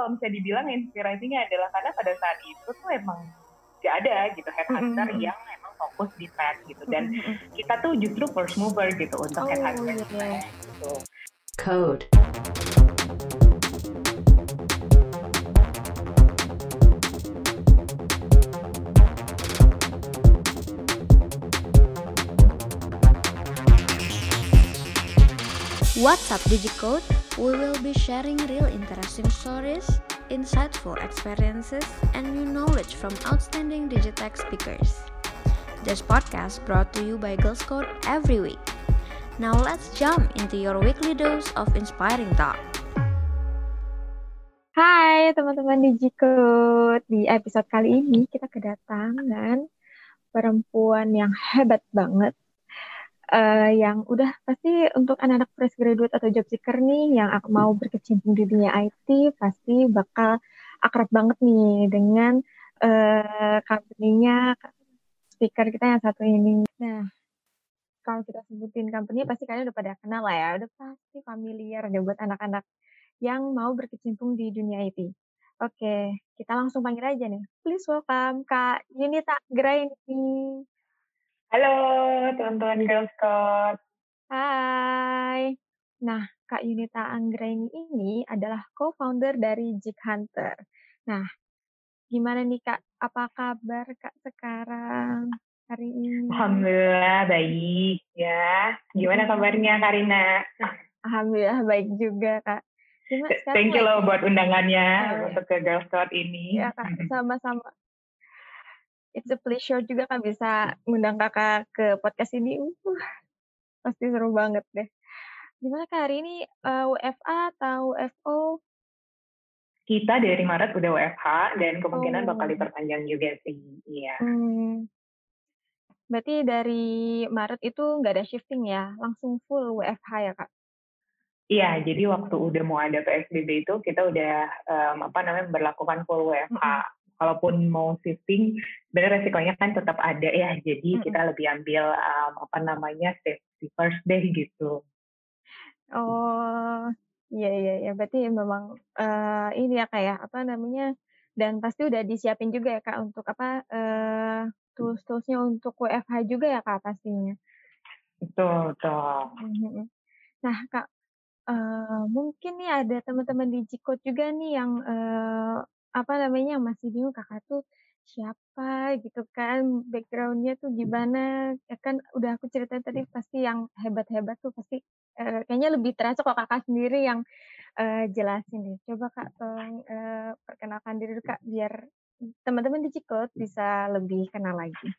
kalau misalnya dibilang inspirasinya adalah karena pada saat itu tuh emang gak ada gitu headhunter mm -hmm. yang emang fokus di tech gitu dan mm -hmm. kita tuh justru first mover gitu untuk oh, headhunter yeah. gitu. Code. What's up Digicode? We will be sharing real interesting stories, insightful experiences, and new knowledge from outstanding Digitech speakers. This podcast brought to you by Girls Code every week. Now let's jump into your weekly dose of inspiring talk. Hai teman-teman Digicode. Di episode kali ini kita kedatangan perempuan yang hebat banget uh, yang udah pasti untuk anak-anak fresh graduate atau job seeker nih yang mau berkecimpung di dunia IT pasti bakal akrab banget nih dengan uh, company-nya speaker kita yang satu ini. Nah, kalau kita sebutin company pasti kalian udah pada kenal lah ya, udah pasti familiar deh buat anak-anak yang mau berkecimpung di dunia IT. Oke, kita langsung panggil aja nih. Please welcome Kak Yunita Graini. Halo teman-teman Girl Scout. Hai. Nah, Kak Yunita Anggraini ini adalah co-founder dari Jig Hunter. Nah, gimana nih Kak? Apa kabar Kak sekarang hari ini? Alhamdulillah baik ya. Gimana kabarnya Karina? Alhamdulillah baik juga Kak. Thank you loh buat undangannya oh, untuk ke Girl Scout ini. Ya Kak, sama-sama it's a pleasure juga kan bisa ngundang kakak ke podcast ini. Uh, pasti seru banget deh. Gimana kak hari ini uh, eh, WFA atau WFO? Kita dari Maret udah WFH dan kemungkinan oh. bakal diperpanjang juga sih. Iya. Hmm. Berarti dari Maret itu nggak ada shifting ya, langsung full WFH ya kak? Iya, jadi waktu udah mau ada PSBB itu kita udah um, apa namanya berlakukan full WFH. -hmm kalaupun mau shifting sebenarnya resikonya kan tetap ada ya. Jadi mm -hmm. kita lebih ambil um, apa namanya safety first deh gitu. Oh iya iya ya berarti memang uh, ini ya kayak ya, apa namanya dan pasti udah disiapin juga ya kak untuk apa uh, tools-toolsnya untuk WFH juga ya kak pastinya. Betul betul. Nah kak uh, mungkin nih ada teman-teman di Jikot juga nih yang uh, apa namanya, masih bingung Kakak tuh siapa gitu kan, background-nya tuh gimana, ya kan udah aku ceritain tadi pasti yang hebat-hebat tuh pasti, uh, kayaknya lebih terasa kok Kakak sendiri yang, uh, jelasin deh. Coba Kak tolong, uh, perkenalkan diri Kak, biar teman-teman di Cikot bisa lebih kenal lagi.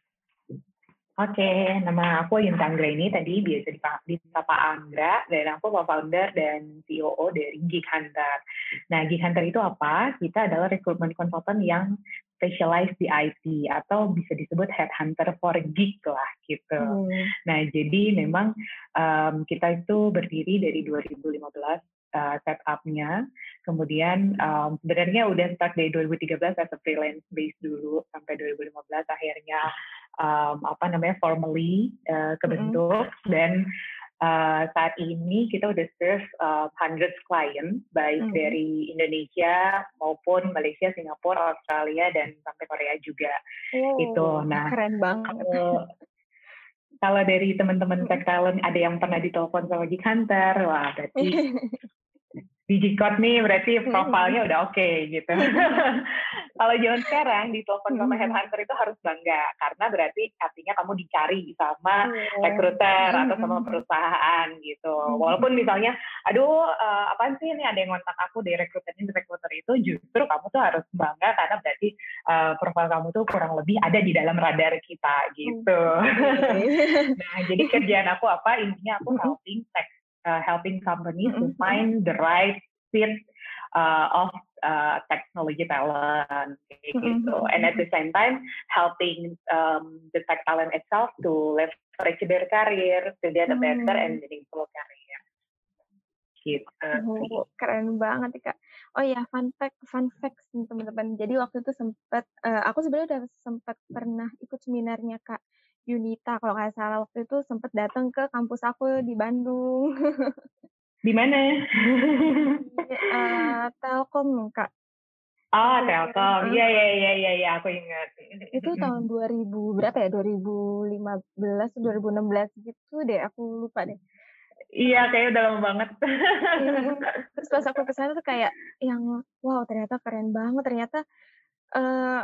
Oke, nama aku Yunta ini tadi biasa disapa Anggra, dan aku co-founder dan COO dari Geek Hunter. Nah, Geek Hunter itu apa? Kita adalah recruitment consultant yang specialized di IT atau bisa disebut headhunter for geek lah gitu. Hmm. Nah, jadi memang um, kita itu berdiri dari 2015 uh, setupnya. Kemudian um, sebenarnya udah start dari 2013 as a freelance base dulu sampai 2015 akhirnya um, apa namanya formally uh, kebentuk mm -hmm. dan uh, saat ini kita udah serve uh, hundreds client baik mm -hmm. dari Indonesia maupun Malaysia, Singapura, Australia dan sampai Korea juga. Oh, itu. Nah, keren banget. Kalau, kalau dari teman-teman tech talent ada yang pernah ditelepon sama Geek Hunter, wah berarti Digicot nih berarti profilnya udah oke okay, gitu. Kalau zaman sekarang di telepon sama headhunter itu harus bangga karena berarti artinya kamu dicari sama recruiter atau sama perusahaan gitu. Walaupun misalnya, aduh uh, apaan sih ini ada yang kontak aku di recruiter ini recruiter itu justru kamu tuh harus bangga karena berarti uh, profil kamu tuh kurang lebih ada di dalam radar kita gitu. nah jadi kerjaan aku apa? Intinya aku helping tech uh, helping companies mm-hmm. to find the right fit uh, of uh, technology talent gitu. Mm-hmm. And at the same time helping um, the tech talent itself to leverage their career to get a better mm-hmm. and meaningful career. Gitu. Oh, keren banget kak. Oh ya, fun fact, fun fact teman-teman. Jadi waktu itu sempat, uh, aku sebenarnya udah sempat pernah ikut seminarnya kak Yunita kalau nggak salah waktu itu sempat datang ke kampus aku di Bandung. Di mana? uh, Telkom Kak. Oh, Telkom. Iya, iya, iya, iya, ya, aku ingat. Itu tahun 2000 berapa ya? 2015 2016 gitu deh, aku lupa deh. Iya, kayak udah lama banget. Terus pas aku ke sana tuh kayak yang wow, ternyata keren banget. Ternyata uh,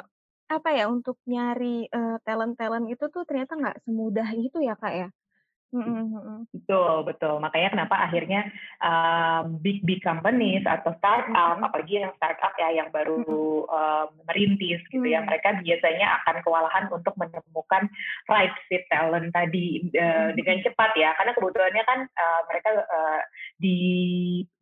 apa ya untuk nyari talent-talent itu tuh ternyata nggak semudah itu ya, Kak ya. Mm-hmm. Betul, betul. Makanya kenapa akhirnya um, big big companies atau startup, mm-hmm. apalagi yang startup ya yang baru um, merintis gitu mm-hmm. ya, mereka biasanya akan kewalahan untuk menemukan right fit talent tadi uh, mm-hmm. dengan cepat ya, karena kebutuhannya kan uh, mereka uh, di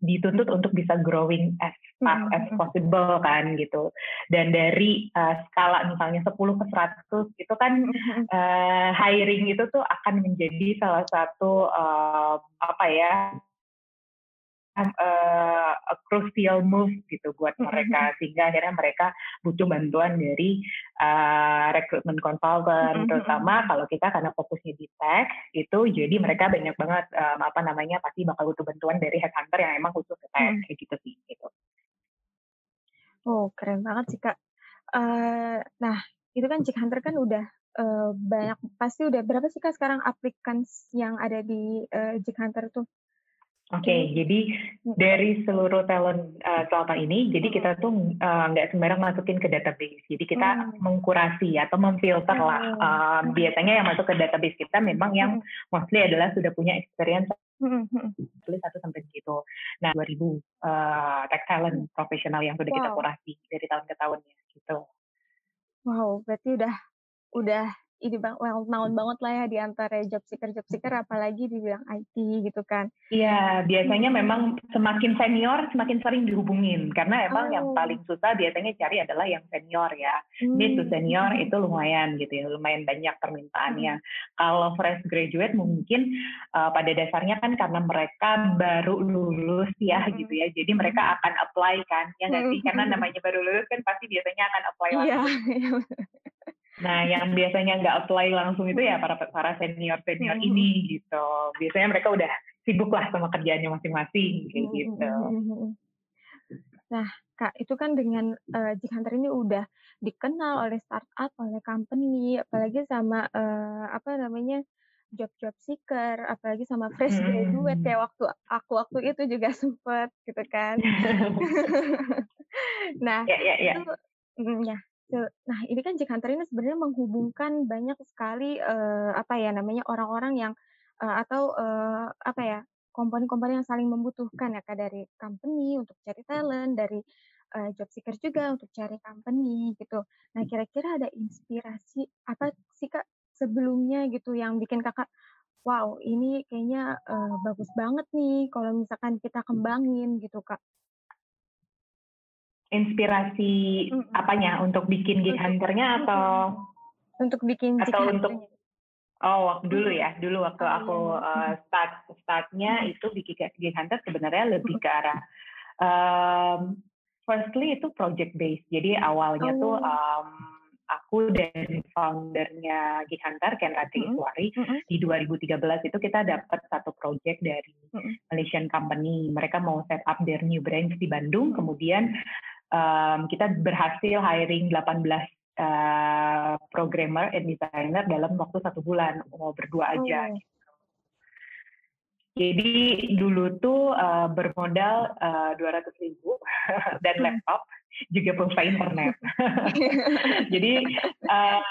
dituntut untuk bisa growing as fast as possible kan gitu. Dan dari uh, skala misalnya 10 ke 100 itu kan uh, hiring itu tuh akan menjadi salah salah satu uh, apa ya uh, a crucial move gitu buat mereka sehingga akhirnya mereka butuh bantuan dari uh, recruitment consultant terutama kalau kita karena fokusnya di tech itu jadi mereka banyak banget um, apa namanya pasti bakal butuh bantuan dari headhunter yang emang khusus ke tech kayak gitu sih gitu. Oh keren banget sih kak. Uh, nah itu kan Chick Hunter kan udah uh, banyak pasti udah berapa sih Kak sekarang applicants yang ada di uh, Jig Hunter tuh? Oke, okay, jadi dari seluruh talent uh, selama ini, jadi kita tuh nggak uh, sembarang masukin ke database. Jadi kita hmm. mengkurasi atau memfilter lah. Uh, biasanya yang masuk ke database kita memang yang mostly adalah sudah punya experience tulis satu sampai segitu. Nah, 2000 uh, tech talent profesional yang sudah wow. kita kurasi dari tahun ke tahun ya, gitu. Wow, berarti udah udah ini bang well known banget lah ya di antara job seeker job seeker apalagi di bidang IT gitu kan. Iya, biasanya hmm. memang semakin senior semakin sering dihubungin karena emang oh. yang paling susah biasanya cari adalah yang senior ya. Hmm. Mid to senior itu lumayan gitu ya, lumayan banyak permintaannya. Hmm. Kalau fresh graduate mungkin uh, pada dasarnya kan karena mereka baru lulus ya hmm. gitu ya. Jadi mereka hmm. akan apply kan ya nggak sih? Karena namanya baru lulus kan pasti biasanya akan apply iya, langsung. Yeah. Nah, yang biasanya nggak apply langsung itu ya para para senior senior hmm. ini gitu. Biasanya mereka udah sibuk lah sama kerjaannya masing-masing kayak hmm. gitu. Nah, kak itu kan dengan uh, Jig Hunter ini udah dikenal oleh startup, oleh company, apalagi sama uh, apa namanya job-job seeker, apalagi sama fresh graduate hmm. kayak waktu aku waktu itu juga sempet gitu kan. nah, ya, ya, ya. itu ya Nah, ini kan Jack Hunter ini sebenarnya menghubungkan banyak sekali, uh, apa ya namanya, orang-orang yang, uh, atau, uh, apa ya, komponen-komponen yang saling membutuhkan ya, Kak, dari company untuk cari talent, dari, uh, job seeker juga untuk cari company gitu. Nah, kira-kira ada inspirasi apa sih, Kak, sebelumnya gitu yang bikin Kakak, "Wow, ini kayaknya, uh, bagus banget nih kalau misalkan kita kembangin," gitu, Kak? Inspirasi mm apanya? Untuk bikin gig hunternya atau untuk bikin atau untuk oh waktu dulu ya. Dulu waktu oh, aku uh, start startnya itu bikin gig hunter sebenarnya lebih ke arah um, firstly itu project based jadi awalnya oh. tuh um, aku dan foundernya Gig Hunter Ken Ratri Iswari mm -hmm. di 2013 itu kita dapat satu project dari mm -hmm. Malaysian company. Mereka mau set up their new branch di Bandung. Kemudian um, kita berhasil hiring 18 uh, programmer and designer dalam waktu satu bulan mau berdua aja. Oh. Jadi dulu tuh uh, bermodal uh, 200 ribu dan hmm. laptop juga pulsa internet. Jadi uh,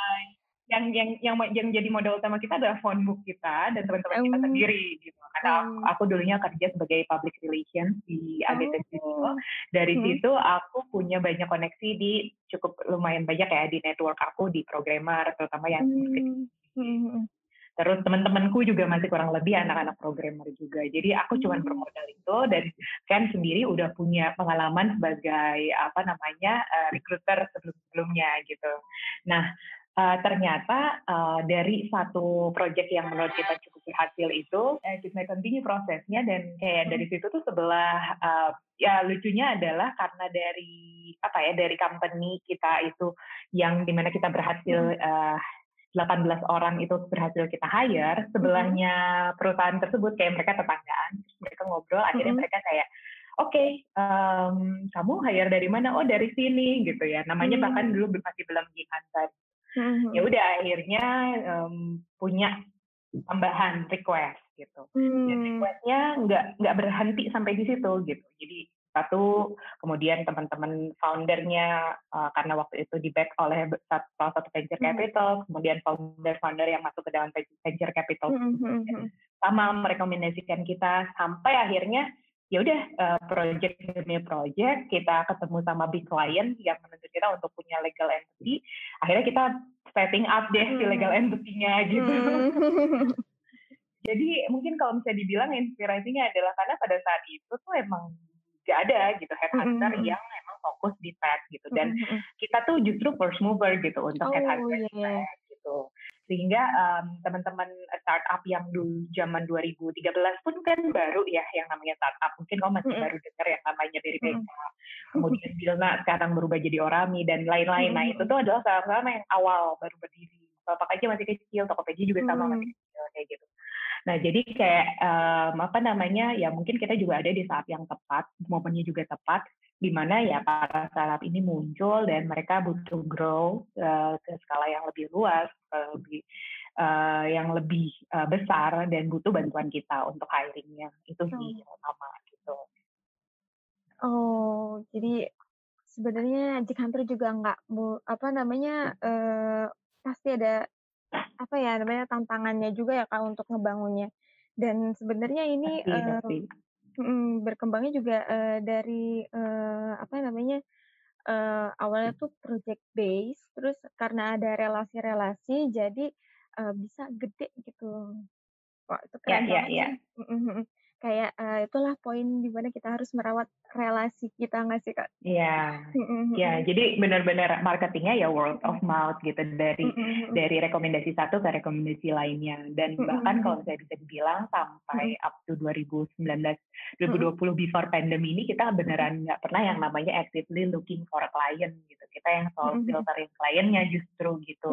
yang yang yang yang jadi modal utama kita adalah phone book kita dan teman-teman kita sendiri gitu. Karena aku, aku dulunya kerja sebagai public relations di ABT oh. Dari hmm. situ aku punya banyak koneksi di cukup lumayan banyak ya di network aku di programmer terutama yang hmm. Hmm. Terus teman-temanku juga masih kurang lebih anak-anak programmer juga. Jadi aku cuma hmm. bermodal itu dan kan sendiri udah punya pengalaman sebagai apa namanya uh, recruiter sebelum-sebelumnya gitu. Nah, uh, ternyata uh, dari satu project yang menurut kita cukup berhasil itu uh, kita continue prosesnya dan kayak dari situ tuh sebelah uh, ya lucunya adalah karena dari apa ya dari company kita itu yang di mana kita berhasil uh, 18 orang itu berhasil kita hire sebelahnya perusahaan tersebut kayak mereka tetanggaan mereka ngobrol akhirnya mereka kayak oke okay, um, kamu hire dari mana? Oh dari sini gitu ya. Namanya hmm. bahkan dulu masih belum di kantor hmm. ya udah akhirnya um, punya tambahan request gitu hmm. dan requestnya nggak nggak berhenti sampai di situ gitu jadi satu kemudian teman-teman foundernya uh, karena waktu itu di back oleh salah satu venture hmm. capital mm-hmm. kemudian founder-founder yang masuk ke dalam venture capital mm-hmm. sama merekomendasikan kita sampai akhirnya ya udah uh, project demi project kita ketemu sama big client yang menuntut kita untuk punya legal entity akhirnya kita setting up deh mm. si legal entity-nya gitu mm. jadi mungkin kalau misalnya dibilang inspirasinya adalah karena pada saat itu tuh emang gak ada gitu headhunter mm -hmm. yang memang fokus di tech gitu dan mm -hmm. kita tuh justru first mover gitu untuk oh, headhunter yeah. iya. gitu sehingga um, teman-teman startup yang dulu zaman 2013 pun kan baru ya yang namanya startup mungkin kamu masih mm -hmm. baru dengar yang namanya dari mm -hmm. kemudian Bilna sekarang berubah jadi Orami dan lain-lain mm -hmm. nah itu tuh adalah saham-saham yang awal baru berdiri Bapak aja masih kecil Tokopedia juga sama mm -hmm. masih kecil kayak gitu Nah, jadi kayak um, apa namanya ya mungkin kita juga ada di saat yang tepat, momennya juga tepat, di mana ya para startup ini muncul dan mereka butuh grow uh, ke skala yang lebih luas, uh, lebih uh, yang lebih uh, besar dan butuh bantuan kita untuk hiringnya. Itu sih oh. utama gitu. Oh, jadi sebenarnya Jack Hunter juga nggak apa namanya uh, pasti ada apa ya namanya tantangannya juga ya kak untuk ngebangunnya dan sebenarnya ini pasti, uh, berkembangnya juga uh, dari uh, apa namanya uh, awalnya tuh project base terus karena ada relasi-relasi jadi uh, bisa gede gitu. Wah, itu ya, keren yeah, banget yeah, yeah kayak uh, itulah poin di mana kita harus merawat relasi kita nggak sih kak? Iya, ya jadi benar-benar marketingnya ya word of mouth gitu dari dari rekomendasi satu ke rekomendasi lainnya. Dan bahkan kalau saya bisa dibilang sampai up to 2019 2020 before pandemi ini kita beneran nggak pernah yang namanya actively looking for a client gitu. Kita yang selalu filterin kliennya justru gitu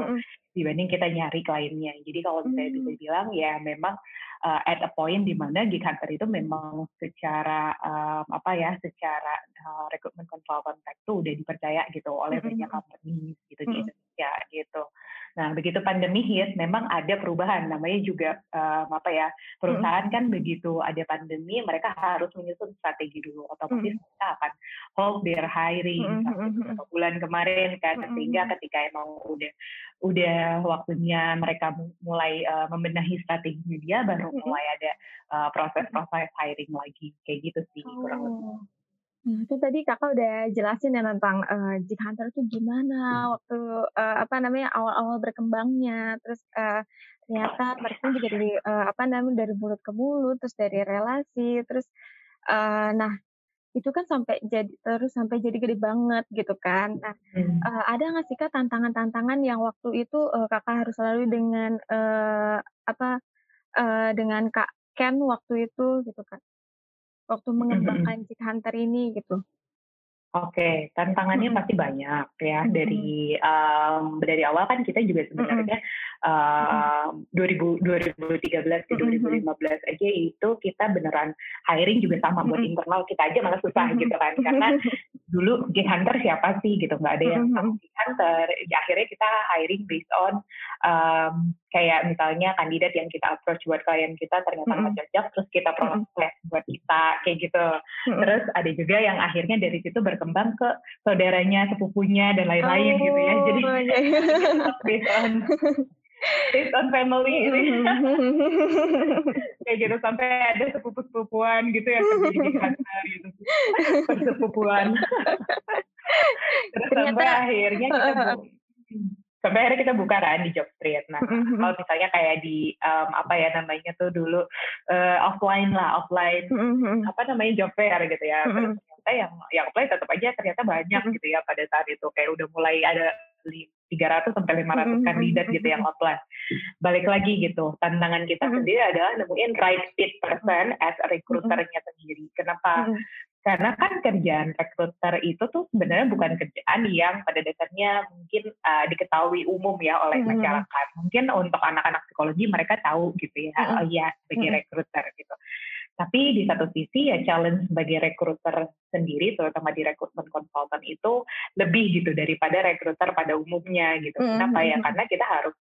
dibanding kita nyari kliennya. Jadi kalau saya bisa bilang ya memang uh, at a point di mana gig hunter itu memang secara um, apa ya secara uh, recruitment consultant tuh udah dipercaya gitu oleh banyak company gitu di Indonesia gitu. Nah, begitu pandemi hit, memang ada perubahan. Namanya juga um, apa ya perusahaan kan begitu ada pandemi, mereka harus menyusun strategi dulu. Otomatis mm. mereka akan hold their hiring mm. beberapa bulan kemarin kan, sehingga ketika emang udah udah waktunya mereka mulai uh, membenahi strategi dia, baru mulai ada proses-proses uh, hiring lagi kayak gitu sih oh. kurang lebih. Nah, itu tadi kakak udah jelasin ya tentang uh, Jig Hunter itu gimana waktu uh, apa namanya awal-awal berkembangnya, terus uh, ternyata mereka juga dari uh, apa namanya dari mulut ke mulut, terus dari relasi, terus uh, nah itu kan sampai jadi terus sampai jadi gede banget gitu kan. Nah, hmm. uh, ada nggak sih kak tantangan-tantangan yang waktu itu uh, kakak harus lalui dengan uh, apa uh, dengan kak Ken waktu itu gitu kan? Waktu mengembangkan Cik Hunter ini gitu? Oke, tantangannya pasti banyak ya. Dari um, dari awal kan kita juga sebenarnya uh, 2000 2013 ke 2015 aja itu kita beneran hiring juga sama buat internal kita aja malah susah gitu kan karena dulu gig hunter siapa sih gitu nggak ada yang gig hunter ya, akhirnya kita hiring based on um, kayak misalnya kandidat yang kita approach buat klien kita ternyata nggak mm-hmm. cocok terus kita proses mm-hmm. buat kita kayak gitu mm-hmm. terus ada juga yang akhirnya dari situ berkembang ke saudaranya sepupunya dan lain-lain oh, gitu ya jadi oh, iya. based on based on family kayak gitu sampai ada sepupu-sepupuan gitu ya kerja gitu. Sepupuan terus sampai akhirnya kita bu sampai akhirnya kita buka kan di job street. Nah kalau misalnya kayak di um, apa ya namanya tuh dulu uh, offline lah offline apa namanya job fair gitu ya. Ternyata yang yang offline tetap aja ternyata banyak gitu ya pada saat itu. Kayak udah mulai ada 300 sampai 500 kandidat gitu yang apply. Balik lagi gitu, tantangan kita sendiri adalah nemuin right fit person as recruiternya sendiri. Kenapa? Karena kan kerjaan recruiter itu tuh sebenarnya bukan kerjaan yang pada dasarnya mungkin uh, diketahui umum ya oleh masyarakat. Mungkin untuk anak-anak psikologi mereka tahu gitu ya, oh iya sebagai recruiter gitu. Tapi di satu sisi ya challenge sebagai recruiter sendiri, terutama di rekrutmen konsultan itu lebih gitu daripada recruiter pada umumnya gitu. Mm-hmm. Kenapa ya? Karena kita harus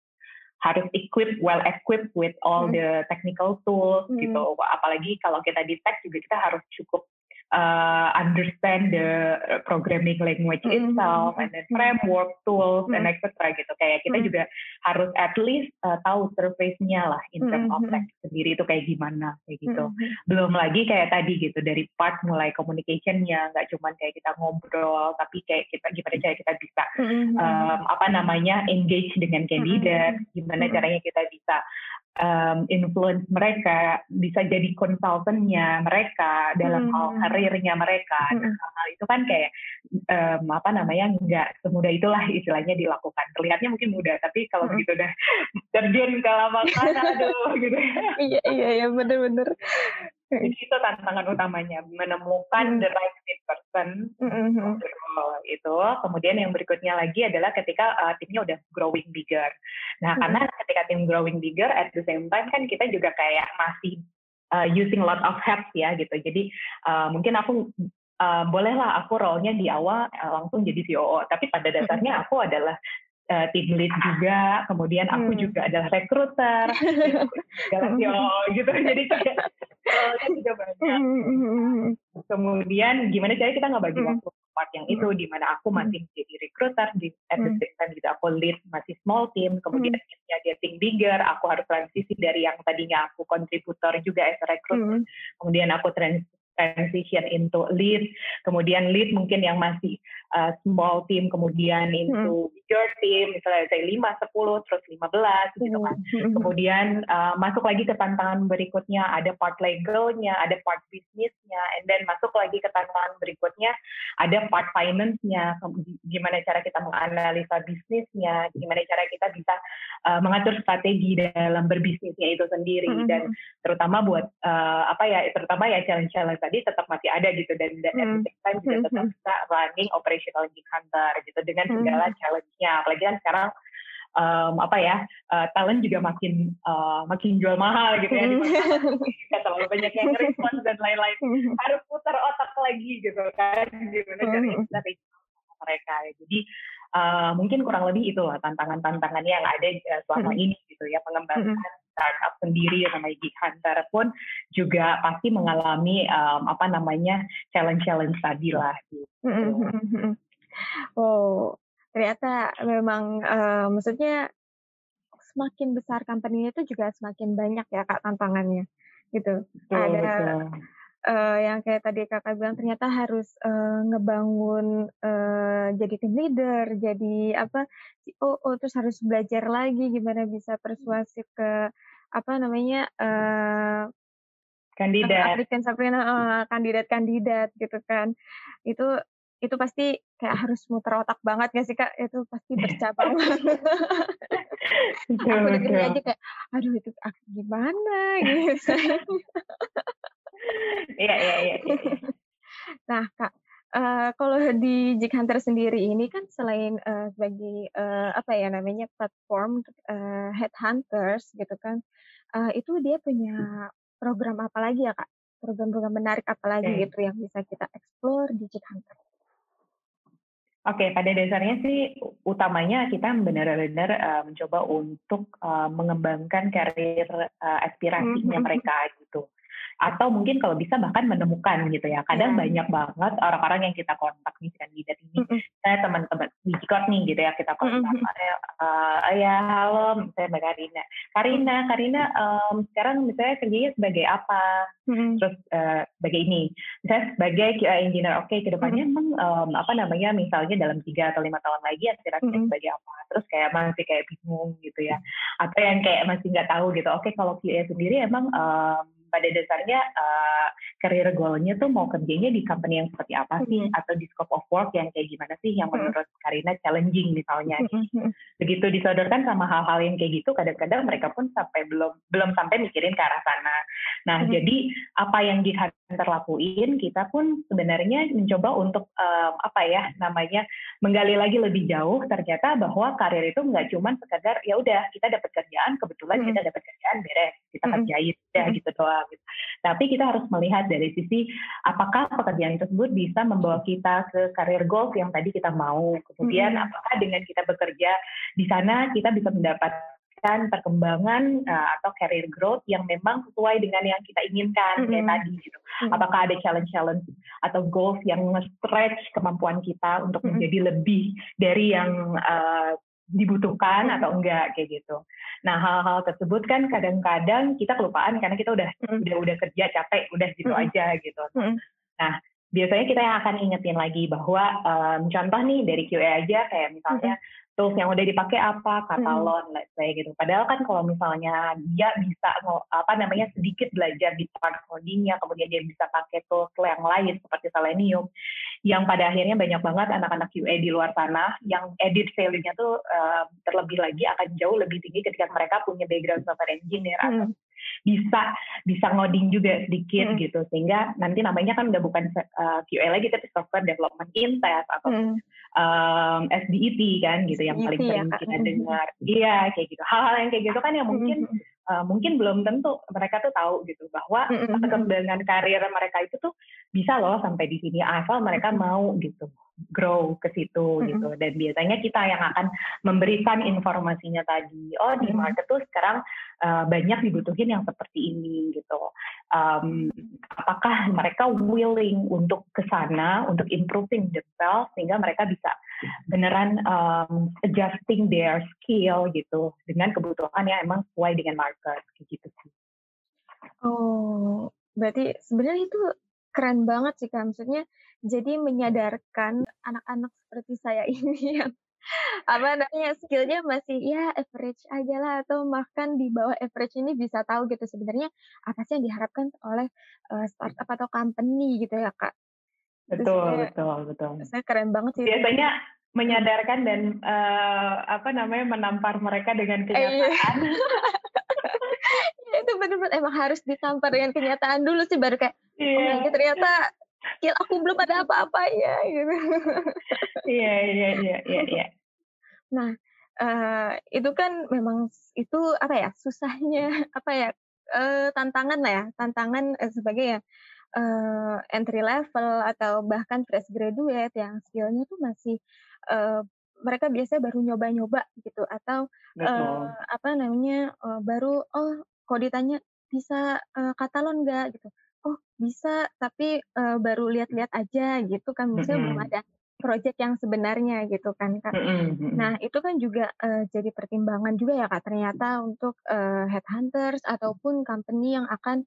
harus equip well equipped with all mm-hmm. the technical tools mm-hmm. gitu. Apalagi kalau kita di tech juga kita harus cukup uh, understand the programming language mm-hmm. itself and then framework tools mm-hmm. and etc gitu kayak kita mm-hmm. juga harus at least uh, tahu surface-nya lah in terms mm-hmm. of tech sendiri itu kayak gimana kayak gitu mm-hmm. belum lagi kayak tadi gitu dari part mulai communication-nya nggak cuma kayak kita ngobrol tapi kayak kita gimana cara kita bisa mm-hmm. um, apa namanya engage dengan kandidat mm-hmm. gimana mm-hmm. caranya kita bisa um, influence mereka, bisa jadi konsultannya mereka dalam hmm. hal karirnya mereka. Hmm. Nah, hal itu kan kayak um, apa namanya nggak semudah itulah istilahnya dilakukan. Terlihatnya mungkin mudah, tapi kalau hmm. begitu udah terjun ke lapangan, aduh gitu. iya iya iya benar-benar. Jadi itu tantangan utamanya menemukan mm. the right fit person mm-hmm. itu. Kemudian yang berikutnya lagi adalah ketika uh, timnya udah growing bigger. Nah mm. karena ketika tim growing bigger, at the same time kan kita juga kayak masih uh, using lot of hats ya gitu. Jadi uh, mungkin aku uh, bolehlah aku role-nya di awal uh, langsung jadi COO, tapi pada dasarnya aku adalah uh, team lead juga, kemudian aku hmm. juga adalah recruiter, gitu, gitu. Jadi kayak juga banyak. Hmm, hmm, hmm, kemudian gimana cara kita nggak bagi waktu part yang itu, di mana aku masih jadi recruiter, di at the same time juga aku lead masih small team, kemudian hmm. timnya dia team bigger, aku harus transisi dari yang tadinya aku kontributor juga as a recruiter, kemudian aku trans transition into lead, kemudian lead mungkin yang masih uh, small team, kemudian into hmm. bigger team, misalnya saya 5, 10, terus 15 gitu kan. Hmm. Kemudian uh, masuk lagi ke tantangan berikutnya, ada part legalnya, ada part bisnisnya, and then masuk lagi ke tantangan berikutnya, ada part finance-nya, gimana cara kita menganalisa bisnisnya, gimana cara kita bisa uh, mengatur strategi dalam berbisnisnya itu sendiri, hmm. dan terutama buat uh, apa ya, terutama ya challenge-challenge tadi tetap masih ada gitu dan dan hmm. juga hmm. tetap bisa running operational di kantor gitu dengan hmm. segala challenge-nya apalagi kan sekarang um, apa ya uh, talent juga makin uh, makin jual mahal gitu ya hmm. terlalu banyak yang respons dan lain-lain hmm. harus putar otak lagi gitu kan gimana hmm. dari mereka jadi uh, mungkin kurang lebih itulah tantangan-tantangan yang ada selama hmm. ini gitu ya pengembangan hmm startup sendiri namanya Geek Hunter pun juga pasti mengalami um, apa namanya challenge-challenge tadi lah gitu. Oh, ternyata memang uh, maksudnya semakin besar company itu juga semakin banyak ya kak tantangannya gitu. Betul, Ada betul. Uh, yang kayak tadi kakak bilang ternyata harus uh, ngebangun uh, jadi tim leader, jadi apa oh, oh terus harus belajar lagi gimana bisa persuasif ke apa namanya uh, kandidat. applicant uh, kandidat-kandidat gitu kan. Itu itu pasti kayak harus muter otak banget gak sih kak? Itu pasti bercabang aku dengerin aja kayak aduh itu gimana? Gitu iya, iya iya iya nah kak Uh, kalau di Jig Hunter sendiri ini kan selain uh, sebagai uh, apa ya namanya platform uh, headhunters gitu kan, uh, itu dia punya program apa lagi ya kak? Program-program menarik apa lagi okay. gitu yang bisa kita explore di Jig Hunter? Oke, okay, pada dasarnya sih utamanya kita benar-benar uh, mencoba untuk uh, mengembangkan karir uh, aspirasinya mm -hmm. mereka gitu atau mungkin kalau bisa bahkan menemukan gitu ya. Kadang yeah. banyak banget orang-orang yang kita kontak nih kandidat ini. Mm -hmm. Saya teman-teman Digicot nih gitu ya kita kontak. Mm -hmm. uh, ya halo, saya Mbak Karina. Karina, Karina um, sekarang misalnya kerjanya sebagai apa? Mm -hmm. Terus uh, sebagai ini. Saya sebagai QA engineer. Oke, okay, ke depannya mm -hmm. emang um, apa namanya misalnya dalam tiga atau lima tahun lagi aspirasinya mm -hmm. sebagai apa? Terus kayak masih kayak bingung gitu ya. Atau yang kayak masih nggak tahu gitu. Oke, okay, kalau QA sendiri emang um, pada dasarnya uh, career goal-nya tuh mau kerjanya di company yang seperti apa sih mm-hmm. atau di scope of work yang kayak gimana sih yang menurut mm-hmm. Karina challenging misalnya mm-hmm. begitu disodorkan sama hal-hal yang kayak gitu kadang-kadang mereka pun sampai belum belum sampai mikirin ke arah sana nah mm-hmm. jadi apa yang di Hunter lakuin kita pun sebenarnya mencoba untuk um, apa ya namanya menggali lagi lebih jauh ternyata bahwa karir itu nggak cuma sekedar ya udah kita dapat kerjaan kebetulan hmm. kita dapat kerjaan beres kita hmm. kerjain ya hmm. gitu doang gitu. tapi kita harus melihat dari sisi apakah pekerjaan tersebut bisa membawa kita ke karir goals yang tadi kita mau kemudian hmm. apakah dengan kita bekerja di sana kita bisa mendapatkan perkembangan uh, atau career growth yang memang sesuai dengan yang kita inginkan mm -hmm. kayak tadi gitu. Mm -hmm. Apakah ada challenge-challenge atau goals yang stretch kemampuan kita untuk mm -hmm. menjadi lebih dari yang uh, dibutuhkan mm -hmm. atau enggak kayak gitu. Nah hal-hal tersebut kan kadang-kadang kita kelupaan karena kita udah mm -hmm. udah udah kerja capek udah gitu mm -hmm. aja gitu. Mm -hmm. Nah biasanya kita yang akan ingetin lagi bahwa um, contoh nih dari QA aja kayak misalnya mm -hmm tools yang udah dipakai apa katalon hmm. let's say gitu padahal kan kalau misalnya dia bisa apa namanya sedikit belajar di part codingnya kemudian dia bisa pakai tools yang lain seperti Selenium yang pada akhirnya banyak banget anak-anak QA di luar sana yang edit value-nya tuh uh, terlebih lagi akan jauh lebih tinggi ketika mereka punya background software engineer hmm. atau bisa bisa ngoding juga sedikit hmm. gitu sehingga nanti namanya kan udah bukan uh, eh, QA lagi tapi software development in test atau hmm. um, SDET kan gitu yang paling sering ya, kita dengar iya kayak gitu hal-hal yang kayak gitu kan yang mungkin hmm. Uh, mungkin belum tentu mereka tuh tahu gitu bahwa perkembangan karir mereka itu tuh bisa loh sampai di sini asal mereka mau gitu grow ke situ mm-hmm. gitu. Dan biasanya kita yang akan memberikan informasinya tadi oh di market tuh sekarang uh, banyak dibutuhin yang seperti ini gitu. Um, apakah mereka willing untuk ke sana untuk improving themselves sehingga mereka bisa beneran um, adjusting their skill gitu dengan kebutuhan yang emang sesuai dengan market gitu sih. Oh berarti sebenarnya itu keren banget sih Kak. Maksudnya jadi menyadarkan anak-anak seperti saya ini yang apa namanya skillnya masih ya average aja lah atau bahkan di bawah average ini bisa tahu gitu sebenarnya apa sih yang diharapkan oleh uh, startup atau company gitu ya kak betul betul betul saya keren banget sih biasanya itu. menyadarkan dan uh, apa namanya menampar mereka dengan eh, iya. itu benar-benar emang harus ditampar dengan kenyataan dulu sih baru kayak yeah. oh ternyata skill aku belum ada apa-apanya gitu. Iya iya iya iya iya. Nah, uh, itu kan memang itu apa ya? Susahnya apa ya? Uh, tantangan lah ya, tantangan uh, sebagai ya uh, entry level atau bahkan fresh graduate yang skillnya tuh masih uh, mereka biasa baru nyoba-nyoba gitu atau uh, apa namanya uh, baru oh kalau ditanya bisa uh, katalon nggak gitu oh bisa tapi uh, baru lihat-lihat aja gitu kan misalnya mm -hmm. belum ada project yang sebenarnya gitu kan kak. Nah itu kan juga uh, jadi pertimbangan juga ya kak ternyata untuk uh, headhunters ataupun company yang akan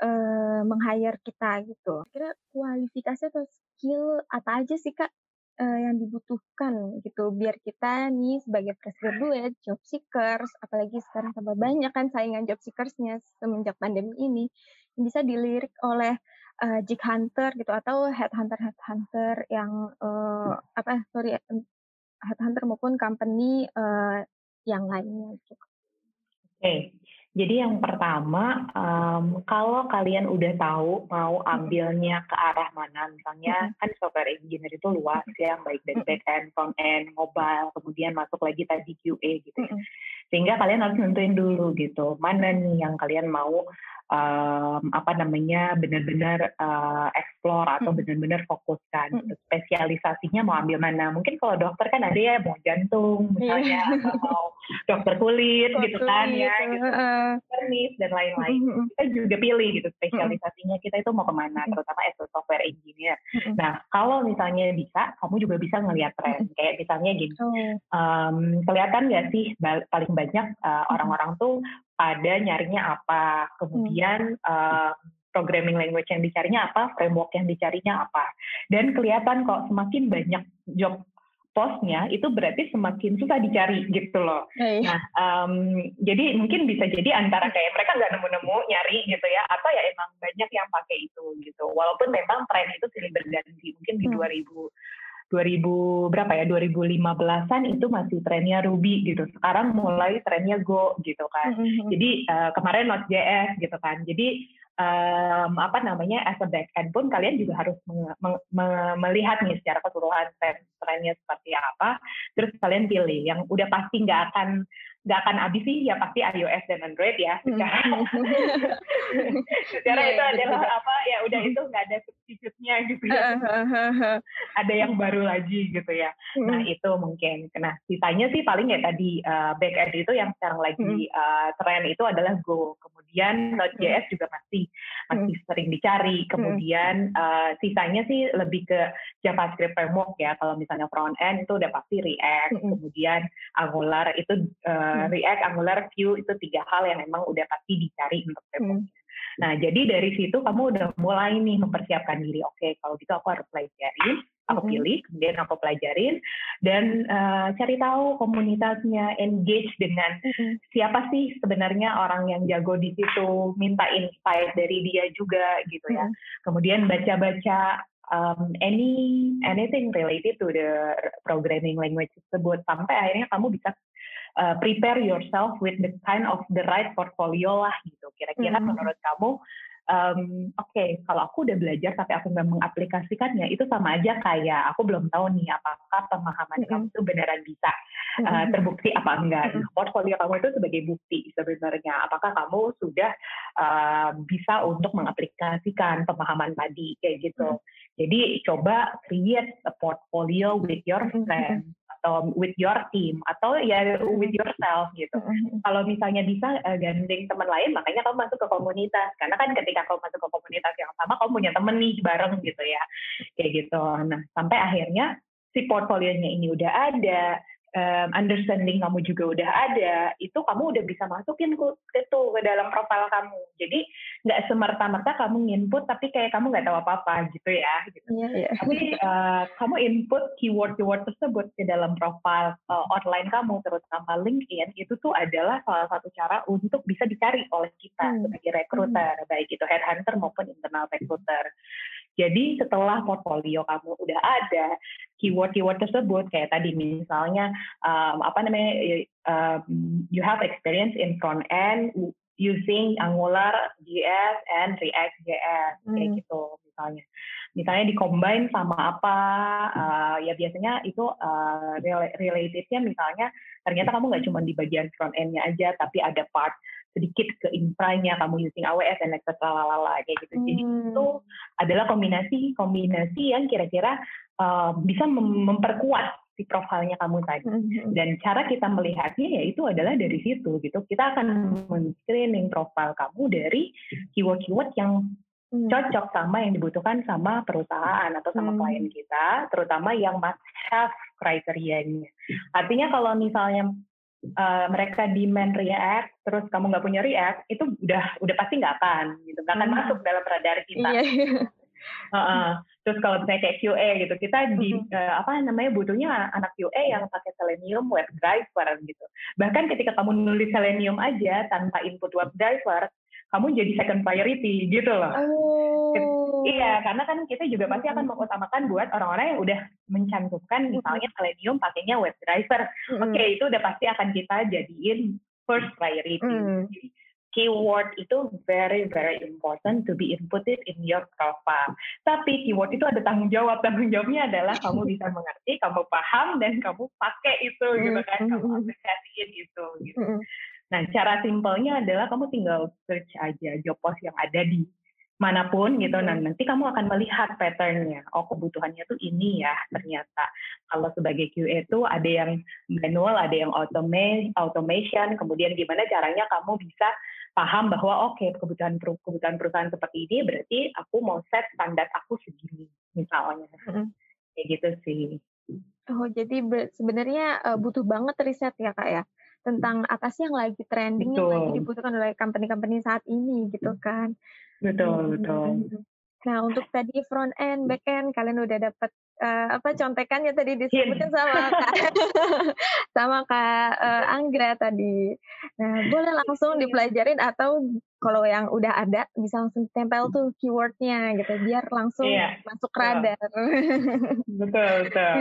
uh, meng-hire kita gitu. Kira kualifikasi atau skill apa aja sih kak uh, yang dibutuhkan gitu biar kita nih sebagai fresh graduate, job seekers, apalagi sekarang tambah banyak kan saingan job seekersnya semenjak pandemi ini bisa dilirik oleh uh, Jig Hunter gitu atau headhunter headhunter yang uh, apa sorry headhunter maupun company uh, yang lainnya gitu. Oke, okay. Jadi yang pertama, um, kalau kalian udah tahu mau ambilnya ke arah mana, misalnya kan software engineer itu luas ya, baik dari back end, front end, mobile, kemudian masuk lagi tadi QA gitu ya. Sehingga kalian harus nentuin dulu gitu, mana nih yang kalian mau um, apa namanya benar-benar uh, explore atau benar-benar fokuskan hmm. spesialisasinya mau ambil mana? Mungkin kalau dokter kan ada ya mau jantung misalnya yeah. atau mau dokter kulit gitu kan ya gitu. Dan lain-lain. Kita juga pilih gitu spesialisasinya kita itu mau ke mana terutama as a software engineer. Nah kalau misalnya bisa kamu juga bisa ngelihat tren. Kayak misalnya gini um, kelihatan nggak sih paling banyak uh, orang-orang tuh ada nyarinya apa, kemudian uh, programming language yang dicarinya apa, framework yang dicarinya apa. Dan kelihatan kok semakin banyak job postnya itu berarti semakin susah dicari gitu loh. Hey. Nah, um, jadi mungkin bisa jadi antara kayak mereka nggak nemu-nemu nyari gitu ya, atau ya emang banyak yang pakai itu gitu. Walaupun memang tren itu silih berganti, mungkin di hmm. 2000 2000 berapa ya 2015-an itu masih trennya Ruby gitu. Sekarang mulai trennya Go gitu kan. Mm -hmm. Jadi uh, kemarin Node.js gitu kan. Jadi um, apa namanya as a back end pun kalian juga harus melihat nih secara keseluruhan tren-trennya seperti apa terus kalian pilih yang udah pasti nggak akan nggak akan habis sih ya pasti iOS dan Android ya hmm. secara secara yeah, itu adalah apa ya udah itu nggak ada substitute-nya gitu ya. Ada yang baru lagi gitu ya. Nah hmm. itu mungkin. Nah sisanya sih paling ya tadi uh, back end itu yang sekarang lagi uh, tren itu adalah Go. Kemudian Node.js juga masih masih sering dicari. Kemudian uh, sisanya sih lebih ke JavaScript framework ya. Kalau misalnya front end itu udah pasti React kemudian Angular itu uh, uh, React, Angular, Vue itu tiga hal yang memang udah pasti dicari untuk framework. Hmm. Nah, jadi dari situ kamu udah mulai nih mempersiapkan diri. Oke, okay, kalau gitu aku harus pelajarin, aku hmm. pilih, kemudian aku pelajarin, dan uh, cari tahu komunitasnya, engage dengan hmm. siapa sih sebenarnya orang yang jago di situ, minta insight dari dia juga gitu ya. Hmm. Kemudian baca-baca um, any anything related to the programming language tersebut sampai akhirnya kamu bisa uh, prepare yourself with the kind of the right portfolio lah gitu. Kira-kira hmm. menurut kamu, um, oke okay, kalau aku udah belajar tapi aku nggak mengaplikasikannya itu sama aja kayak aku belum tahu nih apakah pemahaman hmm. kamu itu beneran bisa uh, terbukti apa enggak. Hmm. Portfolio kamu itu sebagai bukti sebenarnya. Apakah kamu sudah uh, bisa untuk mengaplikasikan pemahaman tadi kayak gitu. Hmm. Jadi coba create a portfolio with your friends atau with your team atau ya with yourself gitu. Mm-hmm. Kalau misalnya bisa uh, gandeng teman lain, makanya kamu masuk ke komunitas. Karena kan ketika kamu masuk ke komunitas yang sama, kamu punya temen nih bareng gitu ya, kayak gitu. Nah sampai akhirnya si portfolionya ini udah ada, um, understanding kamu juga udah ada, itu kamu udah bisa masukin ke itu ke dalam profil kamu. Jadi nggak semerta-merta kamu input tapi kayak kamu nggak tahu apa-apa gitu ya. Gitu. Yeah, yeah. Tapi uh, kamu input keyword-keyword tersebut ke dalam profil uh, online kamu, terutama LinkedIn, itu tuh adalah salah satu cara untuk bisa dicari oleh kita hmm. sebagai recruiter, hmm. baik itu headhunter maupun internal recruiter. Jadi setelah portfolio kamu udah ada, keyword-keyword tersebut kayak tadi misalnya um, apa namanya um, you have experience in front end using Angular JS and React JS hmm. kayak gitu misalnya misalnya dikombine sama apa uh, ya biasanya itu uh, relatednya misalnya ternyata kamu nggak cuma di bagian front endnya aja tapi ada part sedikit ke infranya kamu using AWS dan etc lalala kayak gitu. Hmm. Jadi itu adalah kombinasi kombinasi yang kira-kira uh, bisa mem memperkuat si profilnya kamu tadi. Hmm. Dan cara kita melihatnya ya itu adalah dari situ gitu. Kita akan men-screening profil kamu dari keyword-keyword yang hmm. cocok sama yang dibutuhkan sama perusahaan atau sama hmm. klien kita, terutama yang must have kriterianya. Artinya kalau misalnya uh, mereka demand React, terus kamu nggak punya React, itu udah udah pasti nggak akan, gitu, nggak akan hmm. masuk dalam radar kita. Iya. uh, uh. Terus kalau misalnya kayak QA gitu, kita di uh, apa namanya butuhnya anak QA yang pakai Selenium web driver gitu. Bahkan ketika kamu nulis Selenium aja tanpa input web driver, kamu jadi second priority gitu loh. Oh. Iya, karena kan kita juga pasti akan mengutamakan buat orang-orang yang udah mencantumkan misalnya Selenium pakainya web driver. Mm. Oke, okay, itu udah pasti akan kita jadiin first priority. Mm. Keyword itu very very important to be inputted in your profile. Tapi keyword itu ada tanggung jawab. Tanggung jawabnya adalah kamu bisa mengerti, kamu paham dan kamu pakai itu gitu kan, kamu aplikasiin itu gitu. Nah, cara simpelnya adalah kamu tinggal search aja job post yang ada di mana pun gitu. Nah, nanti kamu akan melihat patternnya. Oh, kebutuhannya tuh ini ya ternyata. Kalau sebagai QA itu ada yang manual, ada yang automate, automation. Kemudian gimana caranya kamu bisa paham bahwa oke okay, kebutuhan kebutuhan perusahaan seperti ini berarti aku mau set standar aku segini misalnya. Kayak gitu sih. Oh, jadi sebenarnya uh, butuh banget riset ya kak ya tentang apa sih yang lagi trending yang lagi dibutuhkan oleh company-company saat ini gitu kan. Betul, betul. Nah, untuk tadi front end, back end kalian udah dapat uh, apa contekannya tadi disebutkan sama Kak sama Kak uh, Anggra tadi. Nah, boleh langsung dipelajarin atau kalau yang udah ada bisa langsung tempel tuh keywordnya gitu biar langsung yeah. masuk radar. betul, betul.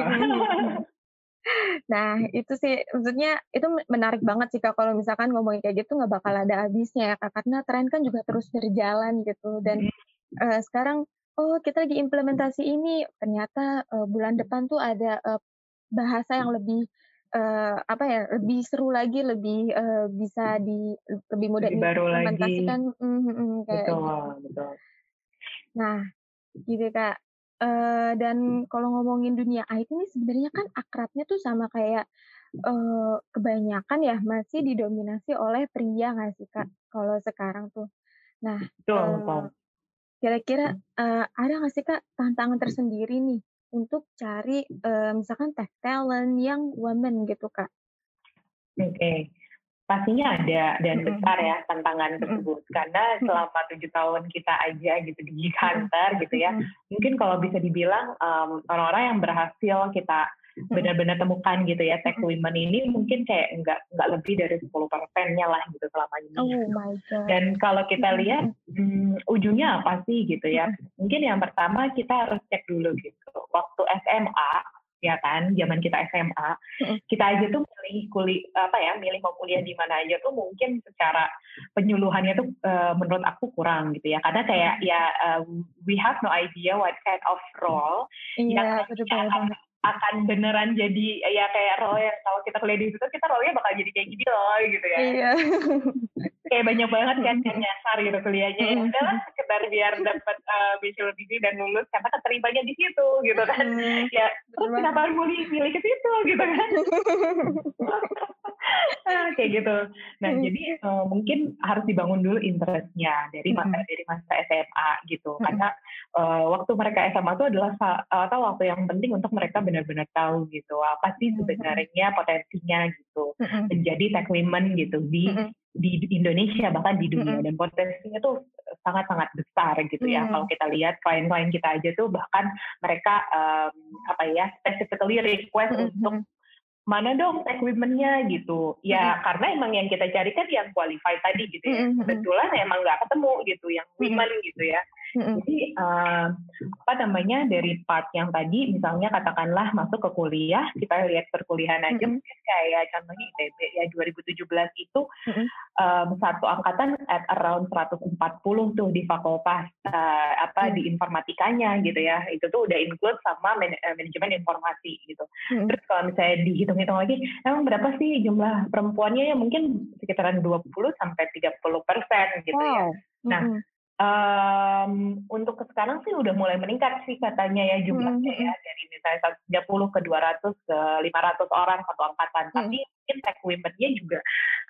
Nah, itu sih maksudnya itu menarik banget sih Kak kalau misalkan ngomongin kayak gitu nggak bakal ada habisnya ya Kak karena tren kan juga terus berjalan gitu. Dan uh, sekarang oh kita lagi implementasi ini ternyata uh, bulan depan tuh ada uh, bahasa yang lebih uh, apa ya lebih seru lagi lebih uh, bisa di lebih mudah lebih baru diimplementasikan lagi. Mm, mm, kayak betul gitu. betul. Nah gitu kak uh, dan kalau ngomongin dunia IT ini sebenarnya kan akrabnya tuh sama kayak uh, kebanyakan ya masih didominasi oleh pria nggak sih kak kalau sekarang tuh nah uh, Kira-kira uh, ada nggak sih Kak tantangan tersendiri nih untuk cari uh, misalkan tech talent yang woman gitu Kak? Oke, okay. Pastinya ada dan besar ya tantangan tersebut. Karena selama tujuh tahun kita aja gitu di Hunter gitu ya, mungkin kalau bisa dibilang um, orang-orang yang berhasil kita benar-benar temukan gitu ya tech women ini mungkin kayak nggak nggak lebih dari 10 persennya lah gitu selama ini. Oh my God. Dan kalau kita lihat hmm, ujungnya apa sih gitu ya? Mungkin yang pertama kita harus cek dulu gitu. Waktu SMA ya kan zaman kita SMA kita aja tuh milih kuliah apa ya milih mau kuliah di mana aja tuh mungkin secara penyuluhannya tuh uh, menurut aku kurang gitu ya. Karena kayak ya uh, we have no idea what kind of role yeah, yang betul, akan beneran jadi ya kayak role yang kalau kita kuliah di situ kita role-nya bakal jadi kayak gini loh gitu ya. Iya. kayak banyak banget kan yang nyasar gitu kuliahnya. Ya udahlah sekedar biar dapat uh, bachelor degree dan lulus karena keterimanya di situ gitu kan. ya terus kenapa harus milih milih ke situ gitu kan. Ah, kayak gitu. Nah, hmm. jadi uh, mungkin harus dibangun dulu interestnya dari masa dari masa SMA gitu. Karena uh, waktu mereka SMA itu adalah atau waktu yang penting untuk mereka benar-benar tahu gitu apa sih sebenarnya potensinya gitu menjadi tech women gitu di di Indonesia bahkan di dunia dan potensinya tuh sangat-sangat besar gitu ya kalau kita lihat klien-klien kita aja tuh bahkan mereka um, apa ya specifically request untuk mana dong tech women-nya gitu. Ya mm-hmm. karena emang yang kita cari kan yang qualified tadi gitu ya. Mm-hmm. Kebetulan emang nggak ketemu gitu yang women mm-hmm. gitu ya. Mm-hmm. Jadi uh, apa namanya dari part yang tadi misalnya katakanlah masuk ke kuliah, kita lihat perkuliahan aja mm-hmm. mungkin kayak contohnya ITB ya 2017 itu mm-hmm. um, satu angkatan at around 140 tuh di fakultas uh, apa mm-hmm. di informatikanya gitu ya. Itu tuh udah include sama man- manajemen informasi gitu. Mm-hmm. Terus kalau misalnya dihitung hitung lagi, emang berapa sih jumlah perempuannya ya mungkin sekitaran 20 sampai 30 persen gitu ya. wow. ya. Nah, mm -hmm. Um, untuk sekarang sih udah mulai meningkat sih katanya ya jumlahnya mm -hmm. ya dari misalnya 130 ke 200 ke 500 orang satu angkatan. Mm -hmm. Tapi mungkin tech women-nya juga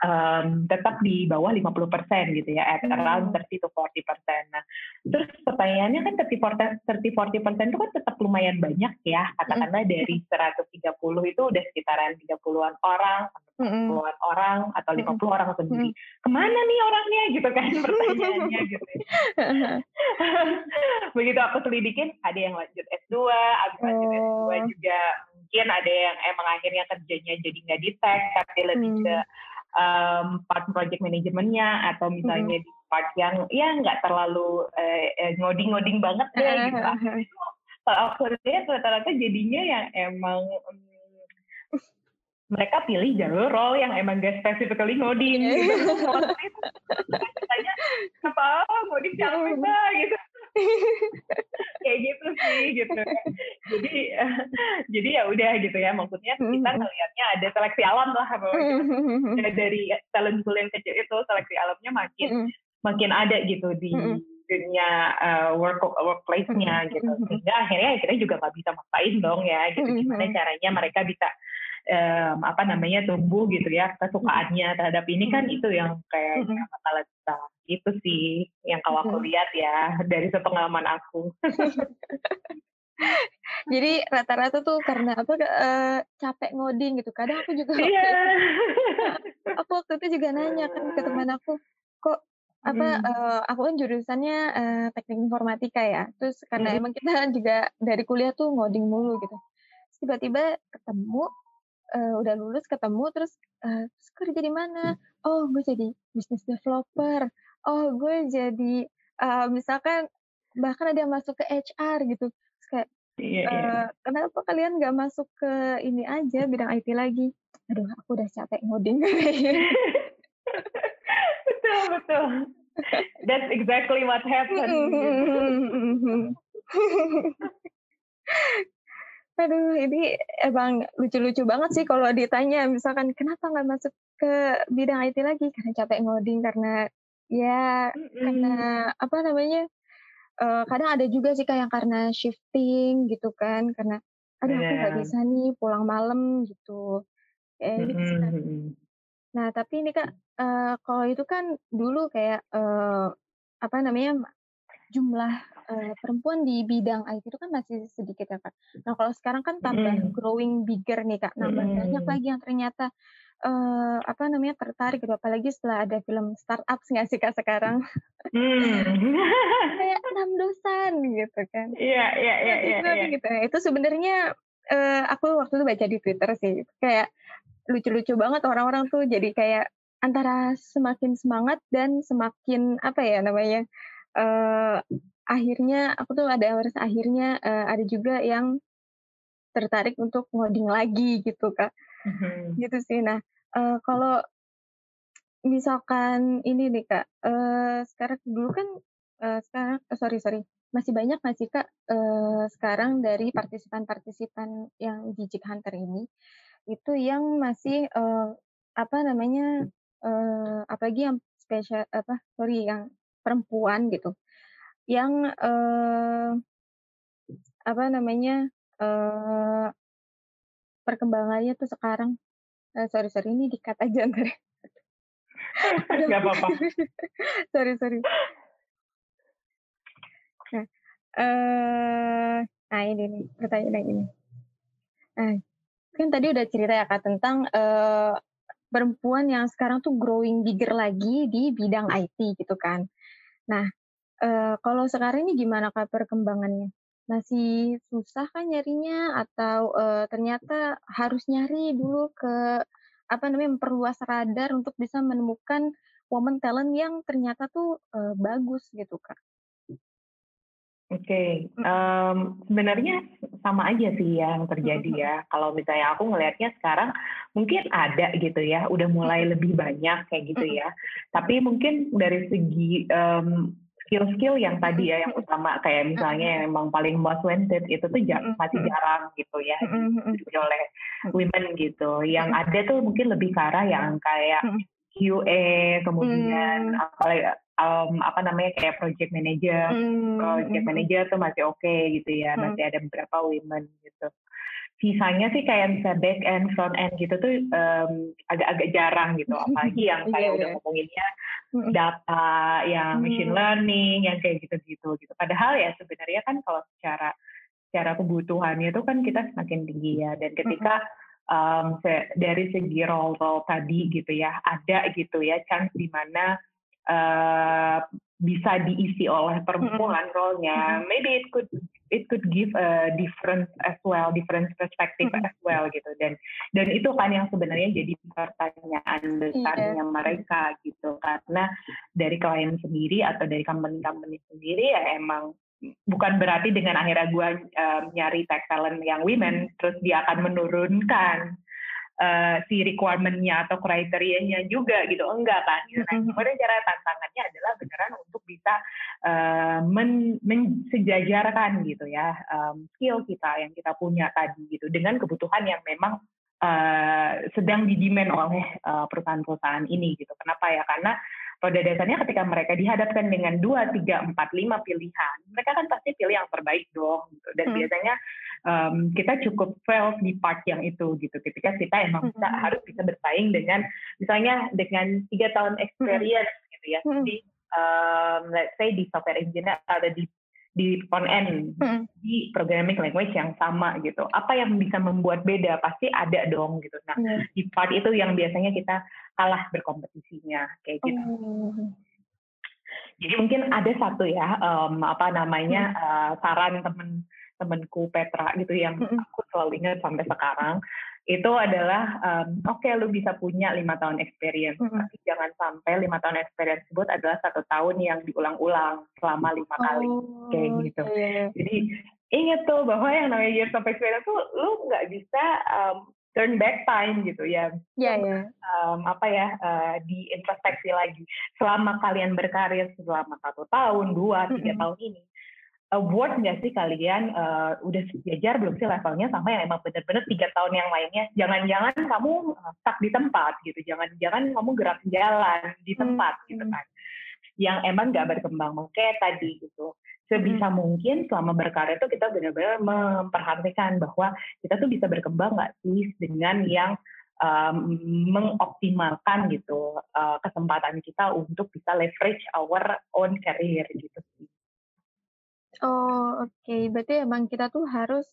um, tetap di bawah 50 persen gitu ya, at around 30 to 40 persen. Nah, terus pertanyaannya kan 30 40 persen itu kan tetap lumayan banyak ya, katakanlah dari 130 itu udah sekitaran 30-an orang, 40-an orang, atau 50 orang sendiri. Ke mana nih orangnya gitu kan pertanyaannya gitu. Ya. Begitu aku selidikin, ada yang lanjut S2, abis lanjut S2 juga mungkin ada yang emang akhirnya kerjanya jadi nggak di tech, tapi lebih ke um, part project manajemennya atau misalnya hmm. di part yang ya nggak terlalu eh, eh, ngoding-ngoding banget ya gitu. Kalau aku lihat rata-rata jadinya yang emang um, mereka pilih jalur role yang emang gak specifically ngoding gitu. Tanya apa ngoding capek gitu kayak gitu sih gitu. Jadi jadi ya udah gitu ya maksudnya kita ngelihatnya ada seleksi alam lah bahwa kita, dari talent pool yang kecil itu seleksi alamnya makin makin ada gitu di dunia uh, work workplace-nya gitu. Sehingga akhirnya kita juga nggak bisa maksain dong ya gitu. Gimana caranya mereka bisa um, apa namanya tumbuh gitu ya kesukaannya terhadap ini kan itu yang kayak masalah kita itu sih yang kalau aku lihat ya dari sepengalaman aku. Jadi rata-rata tuh karena apa uh, capek ngoding gitu. Kadang aku juga yeah. aku waktu itu juga nanya kan ke teman aku, kok apa hmm. uh, aku kan jurusannya uh, teknik informatika ya. Terus karena hmm. emang kita juga dari kuliah tuh ngoding mulu gitu. tiba-tiba ketemu uh, udah lulus ketemu terus uh, terus kerja di mana? Oh, gue jadi business developer oh gue jadi uh, misalkan bahkan ada yang masuk ke HR gitu Terus kayak Iya, uh, iya. Kenapa kalian nggak masuk ke ini aja bidang IT lagi? Aduh, aku udah capek ngoding. betul betul. That's exactly what happened. Aduh, ini emang lucu-lucu banget sih kalau ditanya, misalkan kenapa nggak masuk ke bidang IT lagi? Karena capek ngoding, karena ya mm -hmm. karena apa namanya uh, kadang ada juga sih kayak karena shifting gitu kan karena aduh yeah. aku nggak iya. bisa nih pulang malam gitu kayak gitu sih kan. Nah tapi ini kak uh, kalau itu kan dulu kayak uh, apa namanya jumlah uh, perempuan di bidang IT itu kan masih sedikit ya kak. Nah kalau sekarang kan tambah mm. growing bigger nih kak, nambah mm. banyak lagi yang ternyata uh, apa namanya tertarik gitu apalagi setelah ada film startup nggak sih kak sekarang hmm. kayak enam dosan gitu kan iya iya iya iya, iya. gitu itu sebenarnya uh, aku waktu itu baca di twitter sih kayak lucu-lucu banget orang-orang tuh jadi kayak antara semakin semangat dan semakin apa ya namanya uh, akhirnya aku tuh ada merasa akhirnya uh, ada juga yang tertarik untuk ngoding lagi gitu kak. Hmm Gitu sih. Nah, uh, kalau misalkan ini nih Kak, uh, sekarang dulu kan, uh, sekarang uh, sorry sorry, masih banyak nggak sih Kak, uh, sekarang dari partisipan-partisipan yang Digit Hunter ini, itu yang masih, uh, apa namanya, uh, apalagi yang spesial apa, sorry, yang perempuan gitu, yang, uh, apa namanya, uh, perkembangannya tuh sekarang uh, sorry sorry ini dikat aja ntar. Gak apa-apa. sorry sorry. Nah, uh, nah ini nih pertanyaan yang ini. Nah, kan tadi udah cerita ya kak tentang uh, perempuan yang sekarang tuh growing bigger lagi di bidang IT gitu kan. Nah, uh, kalau sekarang ini gimana kak perkembangannya? masih susah kan nyarinya atau uh, ternyata harus nyari dulu ke apa namanya memperluas radar untuk bisa menemukan woman talent yang ternyata tuh uh, bagus gitu kak. Oke, okay. um, sebenarnya sama aja sih yang terjadi ya. Kalau misalnya aku ngelihatnya sekarang mungkin ada gitu ya, udah mulai lebih banyak kayak gitu ya. Tapi mungkin dari segi um, skill-skill yang tadi ya yang utama. Kayak misalnya yang emang paling most wanted itu tuh masih jarang gitu ya mm oleh women gitu. Yang ada tuh mungkin lebih ke arah yang kayak QA kemudian apa um, apa namanya kayak project manager, project manager tuh masih oke okay, gitu ya, masih ada beberapa women gitu sisanya sih kayak bisa back end, front end gitu tuh um, agak-agak jarang gitu. Apalagi yang kayak yeah, udah yeah. ngomonginnya data, yang machine learning, yang kayak gitu-gitu gitu. Padahal ya sebenarnya kan kalau secara secara kebutuhannya itu kan kita semakin tinggi ya. Dan ketika um, se dari segi role-role tadi gitu ya, ada gitu ya chance di mana uh, bisa diisi oleh perempuan role-nya. Maybe it could it could give a different as well, different perspective mm -hmm. as well gitu. Dan dan itu kan yang sebenarnya jadi pertanyaan besarnya yeah. mereka gitu. Karena dari klien sendiri atau dari company-company sendiri ya emang bukan berarti dengan akhirnya gue um, nyari tech talent yang women terus dia akan menurunkan uh, si requirement-nya atau kriterianya juga gitu enggak kan gitu. nah kemudian cara tantangannya adalah beneran bisa uh, men mensejajarkan gitu ya um, skill kita yang kita punya tadi gitu dengan kebutuhan yang memang uh, sedang didimen oleh uh, perusahaan-perusahaan ini gitu kenapa ya karena pada dasarnya ketika mereka dihadapkan dengan dua, tiga, empat, lima pilihan, mereka kan pasti pilih yang terbaik dong. Gitu. Dan hmm. biasanya um, kita cukup fail di part yang itu gitu. Ketika kita emang bisa hmm. harus bisa bersaing dengan misalnya dengan tiga tahun experience hmm. gitu ya. Hmm. Um, let's say di software engineer atau di di front end hmm. di programming language yang sama gitu. Apa yang bisa membuat beda pasti ada dong gitu. Nah hmm. di part itu yang biasanya kita kalah berkompetisinya kayak gitu. Hmm. Jadi mungkin ada satu ya um, apa namanya hmm. uh, saran temen temenku Petra gitu yang hmm. aku selalu ingat sampai sekarang itu adalah um, oke okay, lu bisa punya lima tahun experience mm -hmm. tapi jangan sampai lima tahun experience tersebut adalah satu tahun yang diulang-ulang selama lima oh, kali kayak gitu. Iya. jadi inget tuh bahwa yang namanya years of experience tuh lu nggak bisa um, turn back time gitu ya. Yeah, yeah. Um, apa ya uh, di introspeksi lagi. Selama kalian berkarir selama satu tahun, dua, tiga mm -hmm. tahun ini, award nggak sih kalian uh, udah sejajar belum sih levelnya sama yang emang bener-bener tiga tahun yang lainnya? Jangan-jangan kamu stuck di tempat gitu, jangan-jangan kamu gerak jalan di tempat hmm. gitu kan, yang emang nggak berkembang. Kayak tadi gitu, sebisa hmm. mungkin selama berkarya itu kita benar-benar memperhatikan bahwa kita tuh bisa berkembang nggak sih dengan yang um, mengoptimalkan gitu uh, kesempatan kita untuk bisa leverage our own career gitu. Oh, oke. Berarti emang kita tuh harus,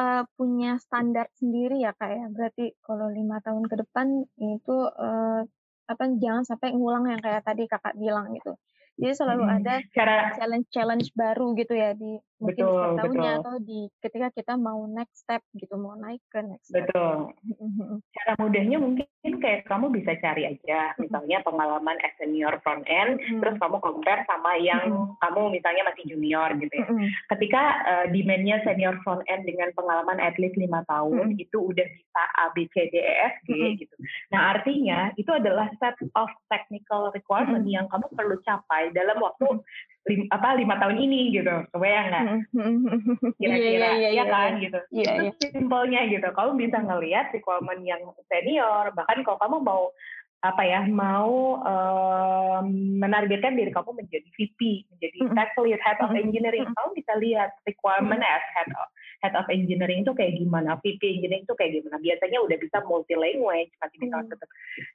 uh, punya standar sendiri ya, Kak, ya? Berarti kalau lima tahun ke depan itu, uh, apa, jangan sampai ngulang yang kayak tadi Kakak bilang gitu. Jadi selalu hmm, ada challenge-challenge baru gitu ya di mungkin betul, setiap tahunnya betul. atau di ketika kita mau next step gitu, mau naik ke next step. Betul. Cara mudahnya mungkin kayak kamu bisa cari aja misalnya pengalaman as senior front end, hmm. terus kamu compare sama yang hmm. kamu misalnya masih junior gitu ya. Hmm. Ketika uh, demand-nya senior front end dengan pengalaman at least lima tahun hmm. itu udah bisa A B C D E F G hmm. gitu. Nah artinya itu adalah set of technical requirement hmm. yang kamu perlu capai dalam waktu lim, apa lima tahun ini gitu. Kebayang nggak? Kira-kira yeah, yeah, yeah, ya kan yeah. gitu. Yeah, itu yeah. simpelnya gitu. Kamu bisa ngelihat requirement yang senior bahkan kalau kamu mau apa ya mau um, menargetkan diri kamu menjadi VP menjadi tech lead head of engineering kamu bisa lihat requirement as head of head of engineering itu kayak gimana, VP engineering itu kayak gimana. Biasanya udah bisa multi language, masih bisa hmm. tetap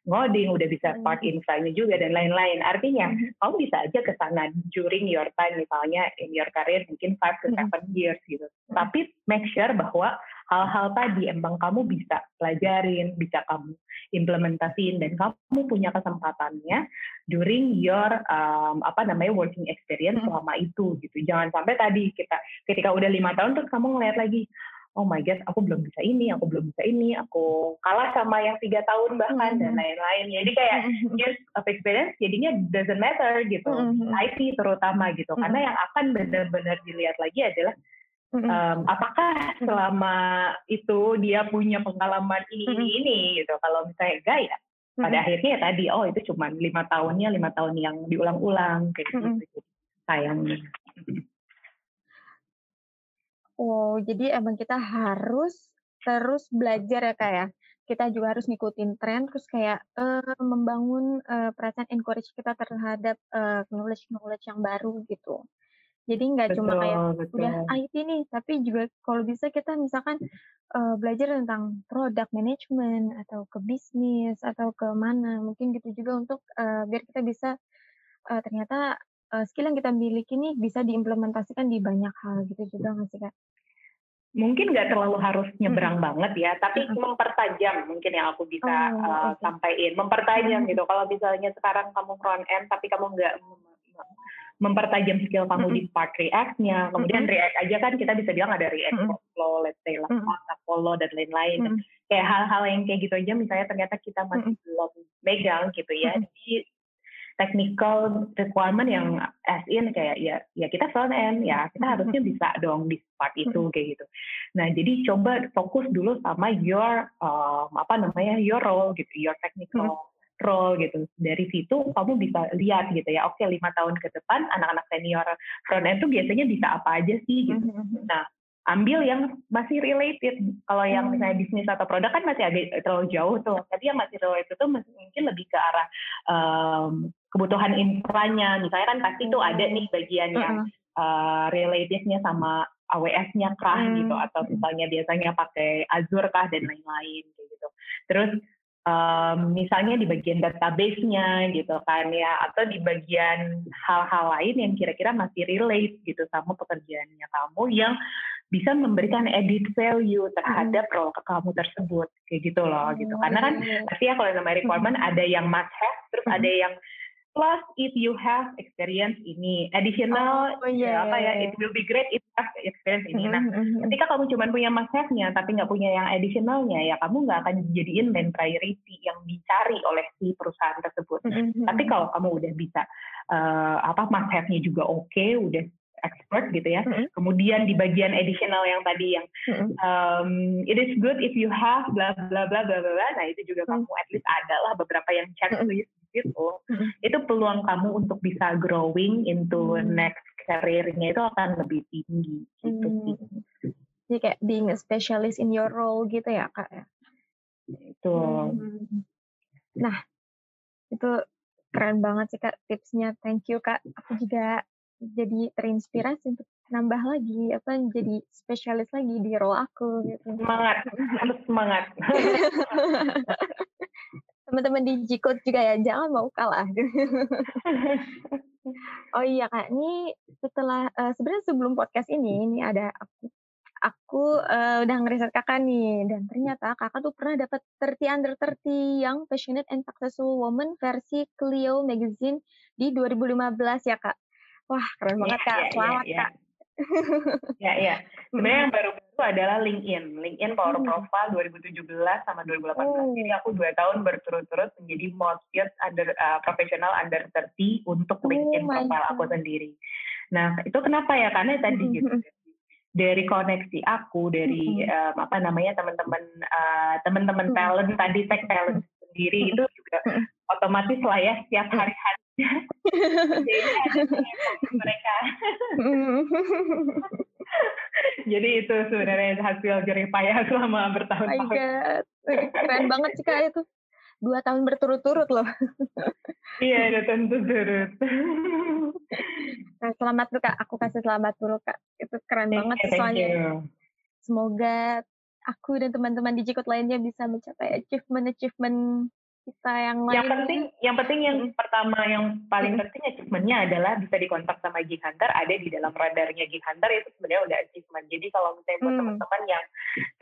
ngoding, udah bisa hmm. part infra juga dan lain-lain. Artinya hmm. kamu bisa aja ke sana during your time misalnya in your career mungkin 5 to 7 hmm. years gitu. Hmm. Tapi make sure bahwa hal-hal tadi emang kamu bisa pelajarin, bisa kamu implementasiin dan kamu punya kesempatannya during your um, apa namanya working experience hmm. selama itu gitu. Jangan sampai tadi kita ketika udah lima tahun terus kamu ngeliat lagi oh my god, aku belum bisa ini, aku belum bisa ini, aku kalah sama yang tiga tahun bahkan mm -hmm. dan lain-lain. Jadi kayak years of experience jadinya doesn't matter gitu, mm -hmm. IT terutama gitu, mm -hmm. karena yang akan benar-benar dilihat lagi adalah um, apakah selama itu dia punya pengalaman ini ini ini gitu? Kalau misalnya enggak ya pada akhirnya ya tadi oh itu cuma lima tahunnya lima tahun yang diulang-ulang kayak gitu sayangnya. Oh jadi emang kita harus terus belajar ya kak ya? Kita juga harus ngikutin tren terus kayak uh, membangun uh, perasaan encourage kita terhadap uh, knowledge knowledge yang baru gitu jadi nggak cuma kayak betul. udah IT nih, tapi juga kalau bisa kita misalkan uh, belajar tentang product management atau ke bisnis atau ke mana, mungkin gitu juga untuk uh, biar kita bisa uh, ternyata uh, skill yang kita miliki nih bisa diimplementasikan di banyak hal gitu juga nggak sih kak? Mungkin nggak terlalu harus nyebrang hmm. banget ya, tapi hmm. mempertajam mungkin yang aku bisa oh, uh, okay. sampaikan, mempertajam hmm. gitu. Kalau misalnya sekarang kamu front end tapi kamu nggak mempertajam skill kamu di part React-nya. Kemudian React aja kan kita bisa bilang ada React Flow, let's say, Apollo dan lain-lain. Kayak hal-hal yang kayak gitu aja misalnya ternyata kita masih belum megang gitu ya. Jadi technical requirement yang as in kayak ya ya kita front end ya kita harusnya bisa dong di part itu kayak gitu. Nah jadi coba fokus dulu sama your um, apa namanya your role gitu, your technical role gitu. Dari situ kamu bisa lihat gitu ya, oke lima tahun ke depan anak-anak senior front end tuh biasanya bisa apa aja sih gitu. Mm-hmm. Nah, ambil yang masih related. Kalau yang mm-hmm. misalnya bisnis atau produk kan masih agak terlalu jauh tuh. Tapi yang masih related tuh mungkin lebih ke arah um, kebutuhan infranya. Misalnya kan pasti tuh ada nih bagian yang uh, relatednya sama AWS-nya kah gitu atau misalnya biasanya pakai Azure kah dan lain-lain gitu. Terus um, misalnya di bagian database-nya gitu kan ya atau di bagian hal-hal lain yang kira-kira masih relate gitu sama pekerjaannya kamu yang bisa memberikan edit value terhadap role kamu tersebut kayak gitu loh gitu. Oh, karena kan iya, iya. pasti ya kalau namanya requirement ada yang must have terus ada yang plus if you have experience ini additional oh, yeah, ya, apa ya yeah, it will be great if you have experience ini nah mm-hmm. ketika kamu cuma punya must have-nya tapi nggak punya yang additionalnya ya kamu nggak akan dijadiin main priority yang dicari oleh si perusahaan tersebut mm-hmm. tapi kalau kamu udah bisa uh, apa must have-nya juga oke okay, udah expert gitu ya. Mm-hmm. Kemudian di bagian additional yang tadi yang mm-hmm. um, it is good if you have bla bla bla bla bla. Nah itu juga mm-hmm. kamu at least ada lah beberapa yang checklist mm-hmm. Gitu. Mm-hmm. Itu peluang kamu untuk bisa growing into mm-hmm. next career-nya itu akan lebih tinggi gitu mm-hmm. sih. Jadi kayak being a specialist in your role gitu ya kak ya. Itu. Mm-hmm. Nah itu keren banget sih kak tipsnya thank you kak aku juga jadi terinspirasi untuk nambah lagi apa jadi spesialis lagi di role aku gitu semangat harus semangat teman-teman di Jikot juga ya jangan mau kalah oh iya kak ini setelah uh, sebenarnya sebelum podcast ini ini ada aku aku uh, udah ngeriset kakak nih dan ternyata kakak tuh pernah dapat 30 under 30 yang passionate and successful woman versi Clio magazine di 2015 ya kak. Wah keren banget yeah, kak, yeah, selamat yeah, kak. Ya ya sebenarnya yang baru-baru adalah LinkedIn. LinkedIn Power hmm. Profile 2017 sama 2018 oh. jadi aku dua tahun berturut-turut menjadi most under uh, profesional under 30 untuk LinkedIn oh profile aku sendiri. Nah itu kenapa ya? Karena tadi gitu dari koneksi aku dari um, apa namanya teman-teman uh, teman-teman talent tadi tech talent sendiri itu juga otomatis lah ya setiap hari harinya jadi ada mereka jadi itu sebenarnya hasil jerih payah selama bertahun-tahun. Oh keren banget sih kak itu dua tahun berturut-turut loh. iya, dua tahun berturut. nah, selamat tuh kak, aku kasih selamat dulu kak. Itu keren thank banget you, soalnya. Semoga aku dan teman-teman di Jikut lainnya bisa mencapai achievement-achievement kita yang lain. Yang penting, yang penting yang hmm. pertama, yang paling hmm. penting achievementnya adalah bisa dikontak sama Gig Hunter, ada di dalam radarnya Gig Hunter itu sebenarnya udah achievement. Jadi kalau misalnya buat hmm. teman-teman yang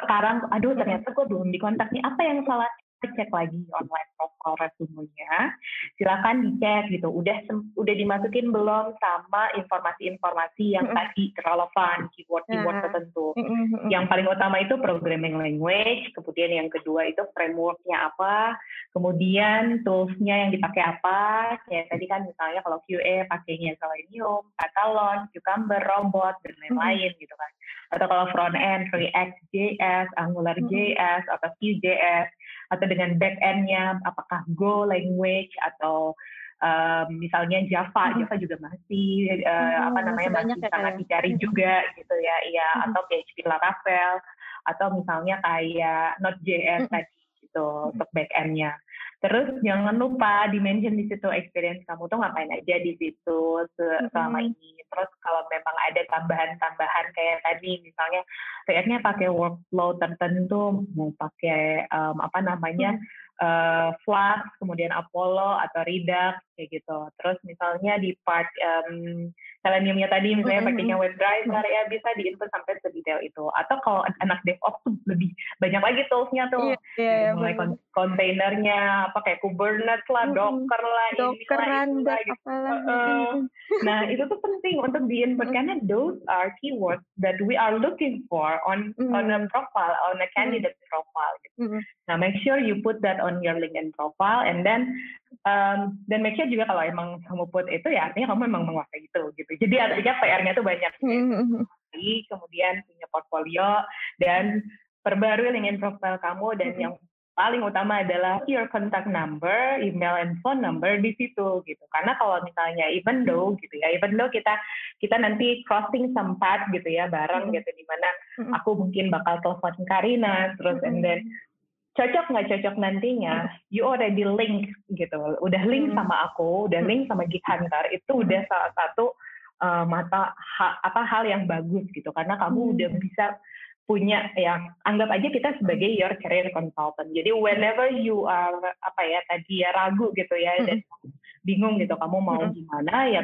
sekarang, aduh ternyata gue belum dikontak nih, apa yang salah cek lagi online profile resumenya silakan dicek gitu. Udah udah dimasukin belum sama informasi-informasi yang tadi relevan keyword-keyword nah. tertentu. yang paling utama itu programming language kemudian yang kedua itu frameworknya apa kemudian toolsnya yang dipakai apa. Kayak tadi kan misalnya kalau QA pakainya Selenium, Catalan, Cucumber, Robot dan lain-lain gitu kan. Atau kalau front end React JS, Angular JS atau Vue.js atau dengan back endnya apakah Go language atau um, misalnya Java, Java juga masih uh, hmm, apa namanya masih ya, sangat ya? dicari juga gitu ya, iya hmm. atau PHP Laravel atau misalnya kayak Node.js hmm. tadi gitu hmm. untuk back endnya. Terus jangan lupa dimension di situ experience kamu tuh ngapain aja di situ selama ini. Terus kalau memang ada tambahan-tambahan kayak tadi misalnya kayaknya pakai workflow tertentu, mau pakai um, apa namanya uh, Flask, kemudian Apollo atau Redux kayak gitu. Terus misalnya di part um, Seleniumnya tadi misalnya mm -hmm. pakainya WebDriver ya bisa diinput sampai sedetail itu. Atau kalau anak DevOps tuh lebih banyak lagi toolsnya tuh. Yeah, yeah, mulai kon kontainernya, apa kayak Kubernetes lah, mm -hmm. Docker lah, Docker ini lah, gitu. Uh, nah itu tuh penting untuk diinput mm -hmm. karena those are keywords that we are looking for on mm -hmm. on a profile, on a candidate mm -hmm. profile. Gitu. Mm -hmm. Nah make sure you put that on your LinkedIn profile and then um, dan make sure juga kalau emang kamu put itu ya artinya kamu memang menguasai itu gitu jadi artinya PR-nya tuh banyak hmm. kemudian punya portfolio dan perbarui LinkedIn profile kamu dan hmm. yang paling utama adalah your contact number, email and phone number di situ gitu. Karena kalau misalnya even though gitu ya, even though kita kita nanti crossing sempat gitu ya bareng gitu di mana aku mungkin bakal telepon Karina terus and then cocok nggak cocok nantinya, you already link gitu, udah link hmm. sama aku, udah hmm. link sama Geek Hunter, itu udah salah satu uh, mata ha, apa hal yang bagus gitu, karena kamu hmm. udah bisa punya ya anggap aja kita sebagai your career consultant. Jadi whenever you are apa ya tadi ya ragu gitu ya dan bingung gitu kamu mau gimana ya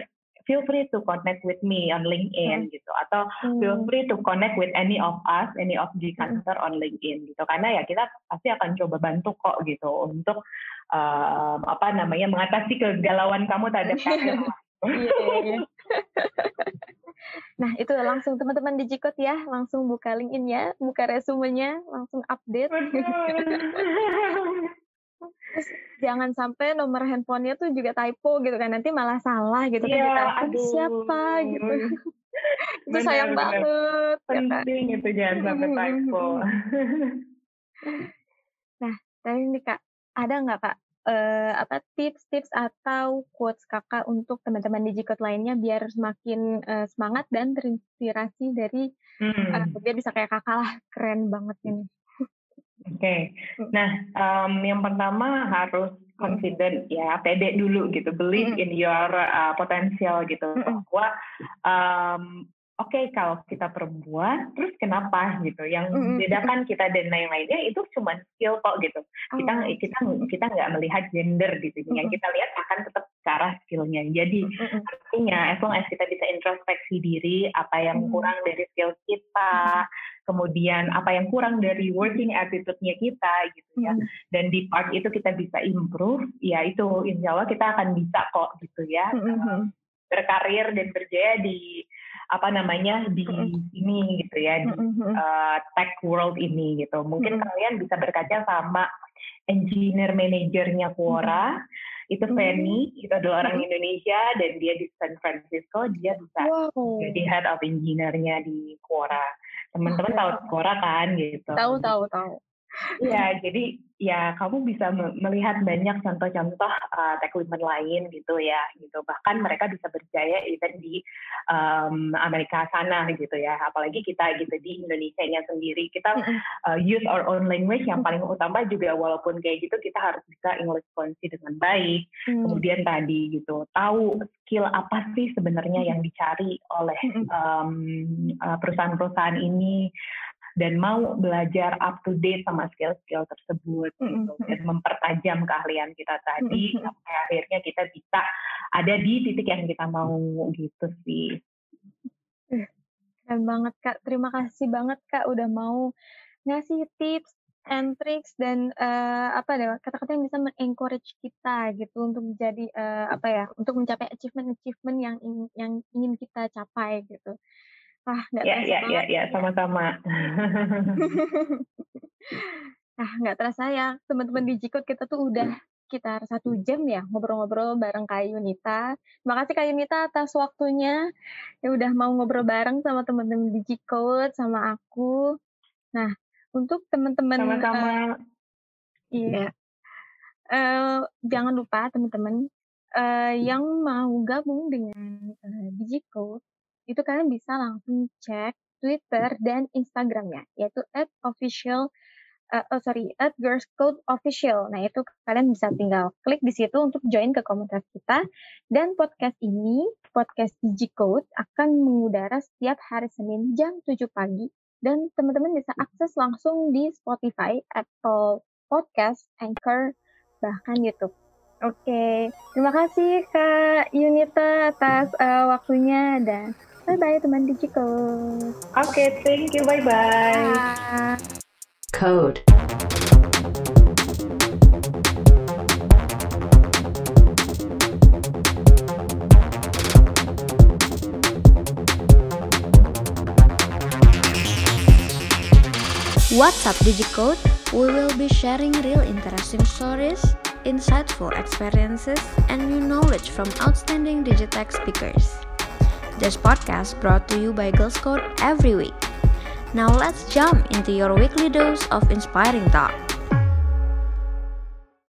feel free to connect with me on LinkedIn hmm. gitu atau hmm. feel free to connect with any of us, any of the hmm. on LinkedIn gitu karena ya kita pasti akan coba bantu kok gitu untuk um, apa namanya mengatasi kegalauan kamu terhadap karir. Iya, iya, iya. Nah, itu langsung teman-teman di Jikot ya, langsung buka LinkedIn ya, buka resumenya, langsung update. Terus jangan sampai nomor handphonenya tuh juga typo gitu kan nanti malah salah gitu yeah, kan kita siapa gitu itu sayang banget. Ya Penting ya, itu jangan sampai typo. nah, tadi nih kak, ada nggak kak uh, apa tips-tips atau quotes kakak untuk teman-teman digicode lainnya biar semakin uh, semangat dan terinspirasi dari hmm. uh, biar bisa kayak kakak lah keren banget ini. Oke, okay. Hmm. nah um, yang pertama harus confident ya pede dulu gitu believe mm in your uh, potensial gitu mm bahwa um, oke okay, kalau kita perempuan terus kenapa gitu? Yang membedakan kita dan yang lainnya itu cuma skill kok gitu. Kita oh. kita kita nggak melihat gender gitu yang kita lihat akan tetap ke arah skillnya. Jadi artinya as long as kita bisa introspeksi diri apa yang kurang dari skill kita kemudian apa yang kurang dari working attitude-nya kita gitu ya. Dan di part itu kita bisa improve, ya itu insya Allah kita akan bisa kok gitu ya. Uh, berkarir dan berjaya di apa namanya di hmm. ini gitu ya di uh, tech world ini gitu. Mungkin kalian bisa berkaca sama engineer manajernya Quora. Itu Fanny itu adalah orang Indonesia dan dia di San Francisco dia bisa wow. jadi head of engineer-nya di Quora. Teman-teman tahu Quora kan gitu. Tahu tahu tahu Iya, jadi ya kamu bisa melihat banyak contoh-contoh uh, tech women lain gitu ya, gitu. Bahkan mereka bisa berjaya even di um, Amerika sana gitu ya. Apalagi kita gitu di Indonesia-nya sendiri, kita uh, use our own language yang paling utama juga walaupun kayak gitu kita harus bisa English fluency dengan baik. Hmm. Kemudian tadi gitu tahu skill apa sih sebenarnya yang dicari oleh um, uh, perusahaan-perusahaan ini dan mau belajar up to date sama skill-skill tersebut gitu dan mempertajam keahlian kita tadi sampai akhirnya kita bisa ada di titik yang kita mau gitu sih. Eh, keren banget Kak. Terima kasih banget Kak udah mau ngasih tips and tricks dan uh, apa deh kata-kata yang bisa mengencourage kita gitu untuk menjadi uh, apa ya untuk mencapai achievement-achievement yang yang ingin kita capai gitu. Ah, nggak ya, terasa ya, ya, ya, sama-sama. nah, nggak terasa ya, teman-teman di Jikut kita tuh udah sekitar satu jam ya ngobrol-ngobrol bareng Kak Yunita. Terima kasih Kak Yunita atas waktunya. Ya udah mau ngobrol bareng sama teman-teman di Jikut, sama aku. Nah, untuk teman-teman sama-sama. Uh, iya. Uh, jangan lupa teman-teman uh, yang mau gabung dengan uh, Digicode itu kalian bisa langsung cek Twitter dan Instagramnya, yaitu at official uh, oh sorry, at Girls Code Official. Nah, itu kalian bisa tinggal klik di situ untuk join ke komunitas kita. Dan podcast ini, podcast DigiCode, akan mengudara setiap hari Senin jam 7 pagi. Dan teman-teman bisa akses langsung di Spotify, Apple Podcast, Anchor, bahkan YouTube. Oke, terima kasih Kak Yunita atas uh, waktunya dan Bye-bye teman Digiko. Oke, okay, thank you. Bye-bye. Code. What's up Digicode? We will be sharing real interesting stories, insightful experiences, and new knowledge from outstanding Digitech speakers. This podcast brought to you by Girls Code every week. Now let's jump into your weekly dose of inspiring talk.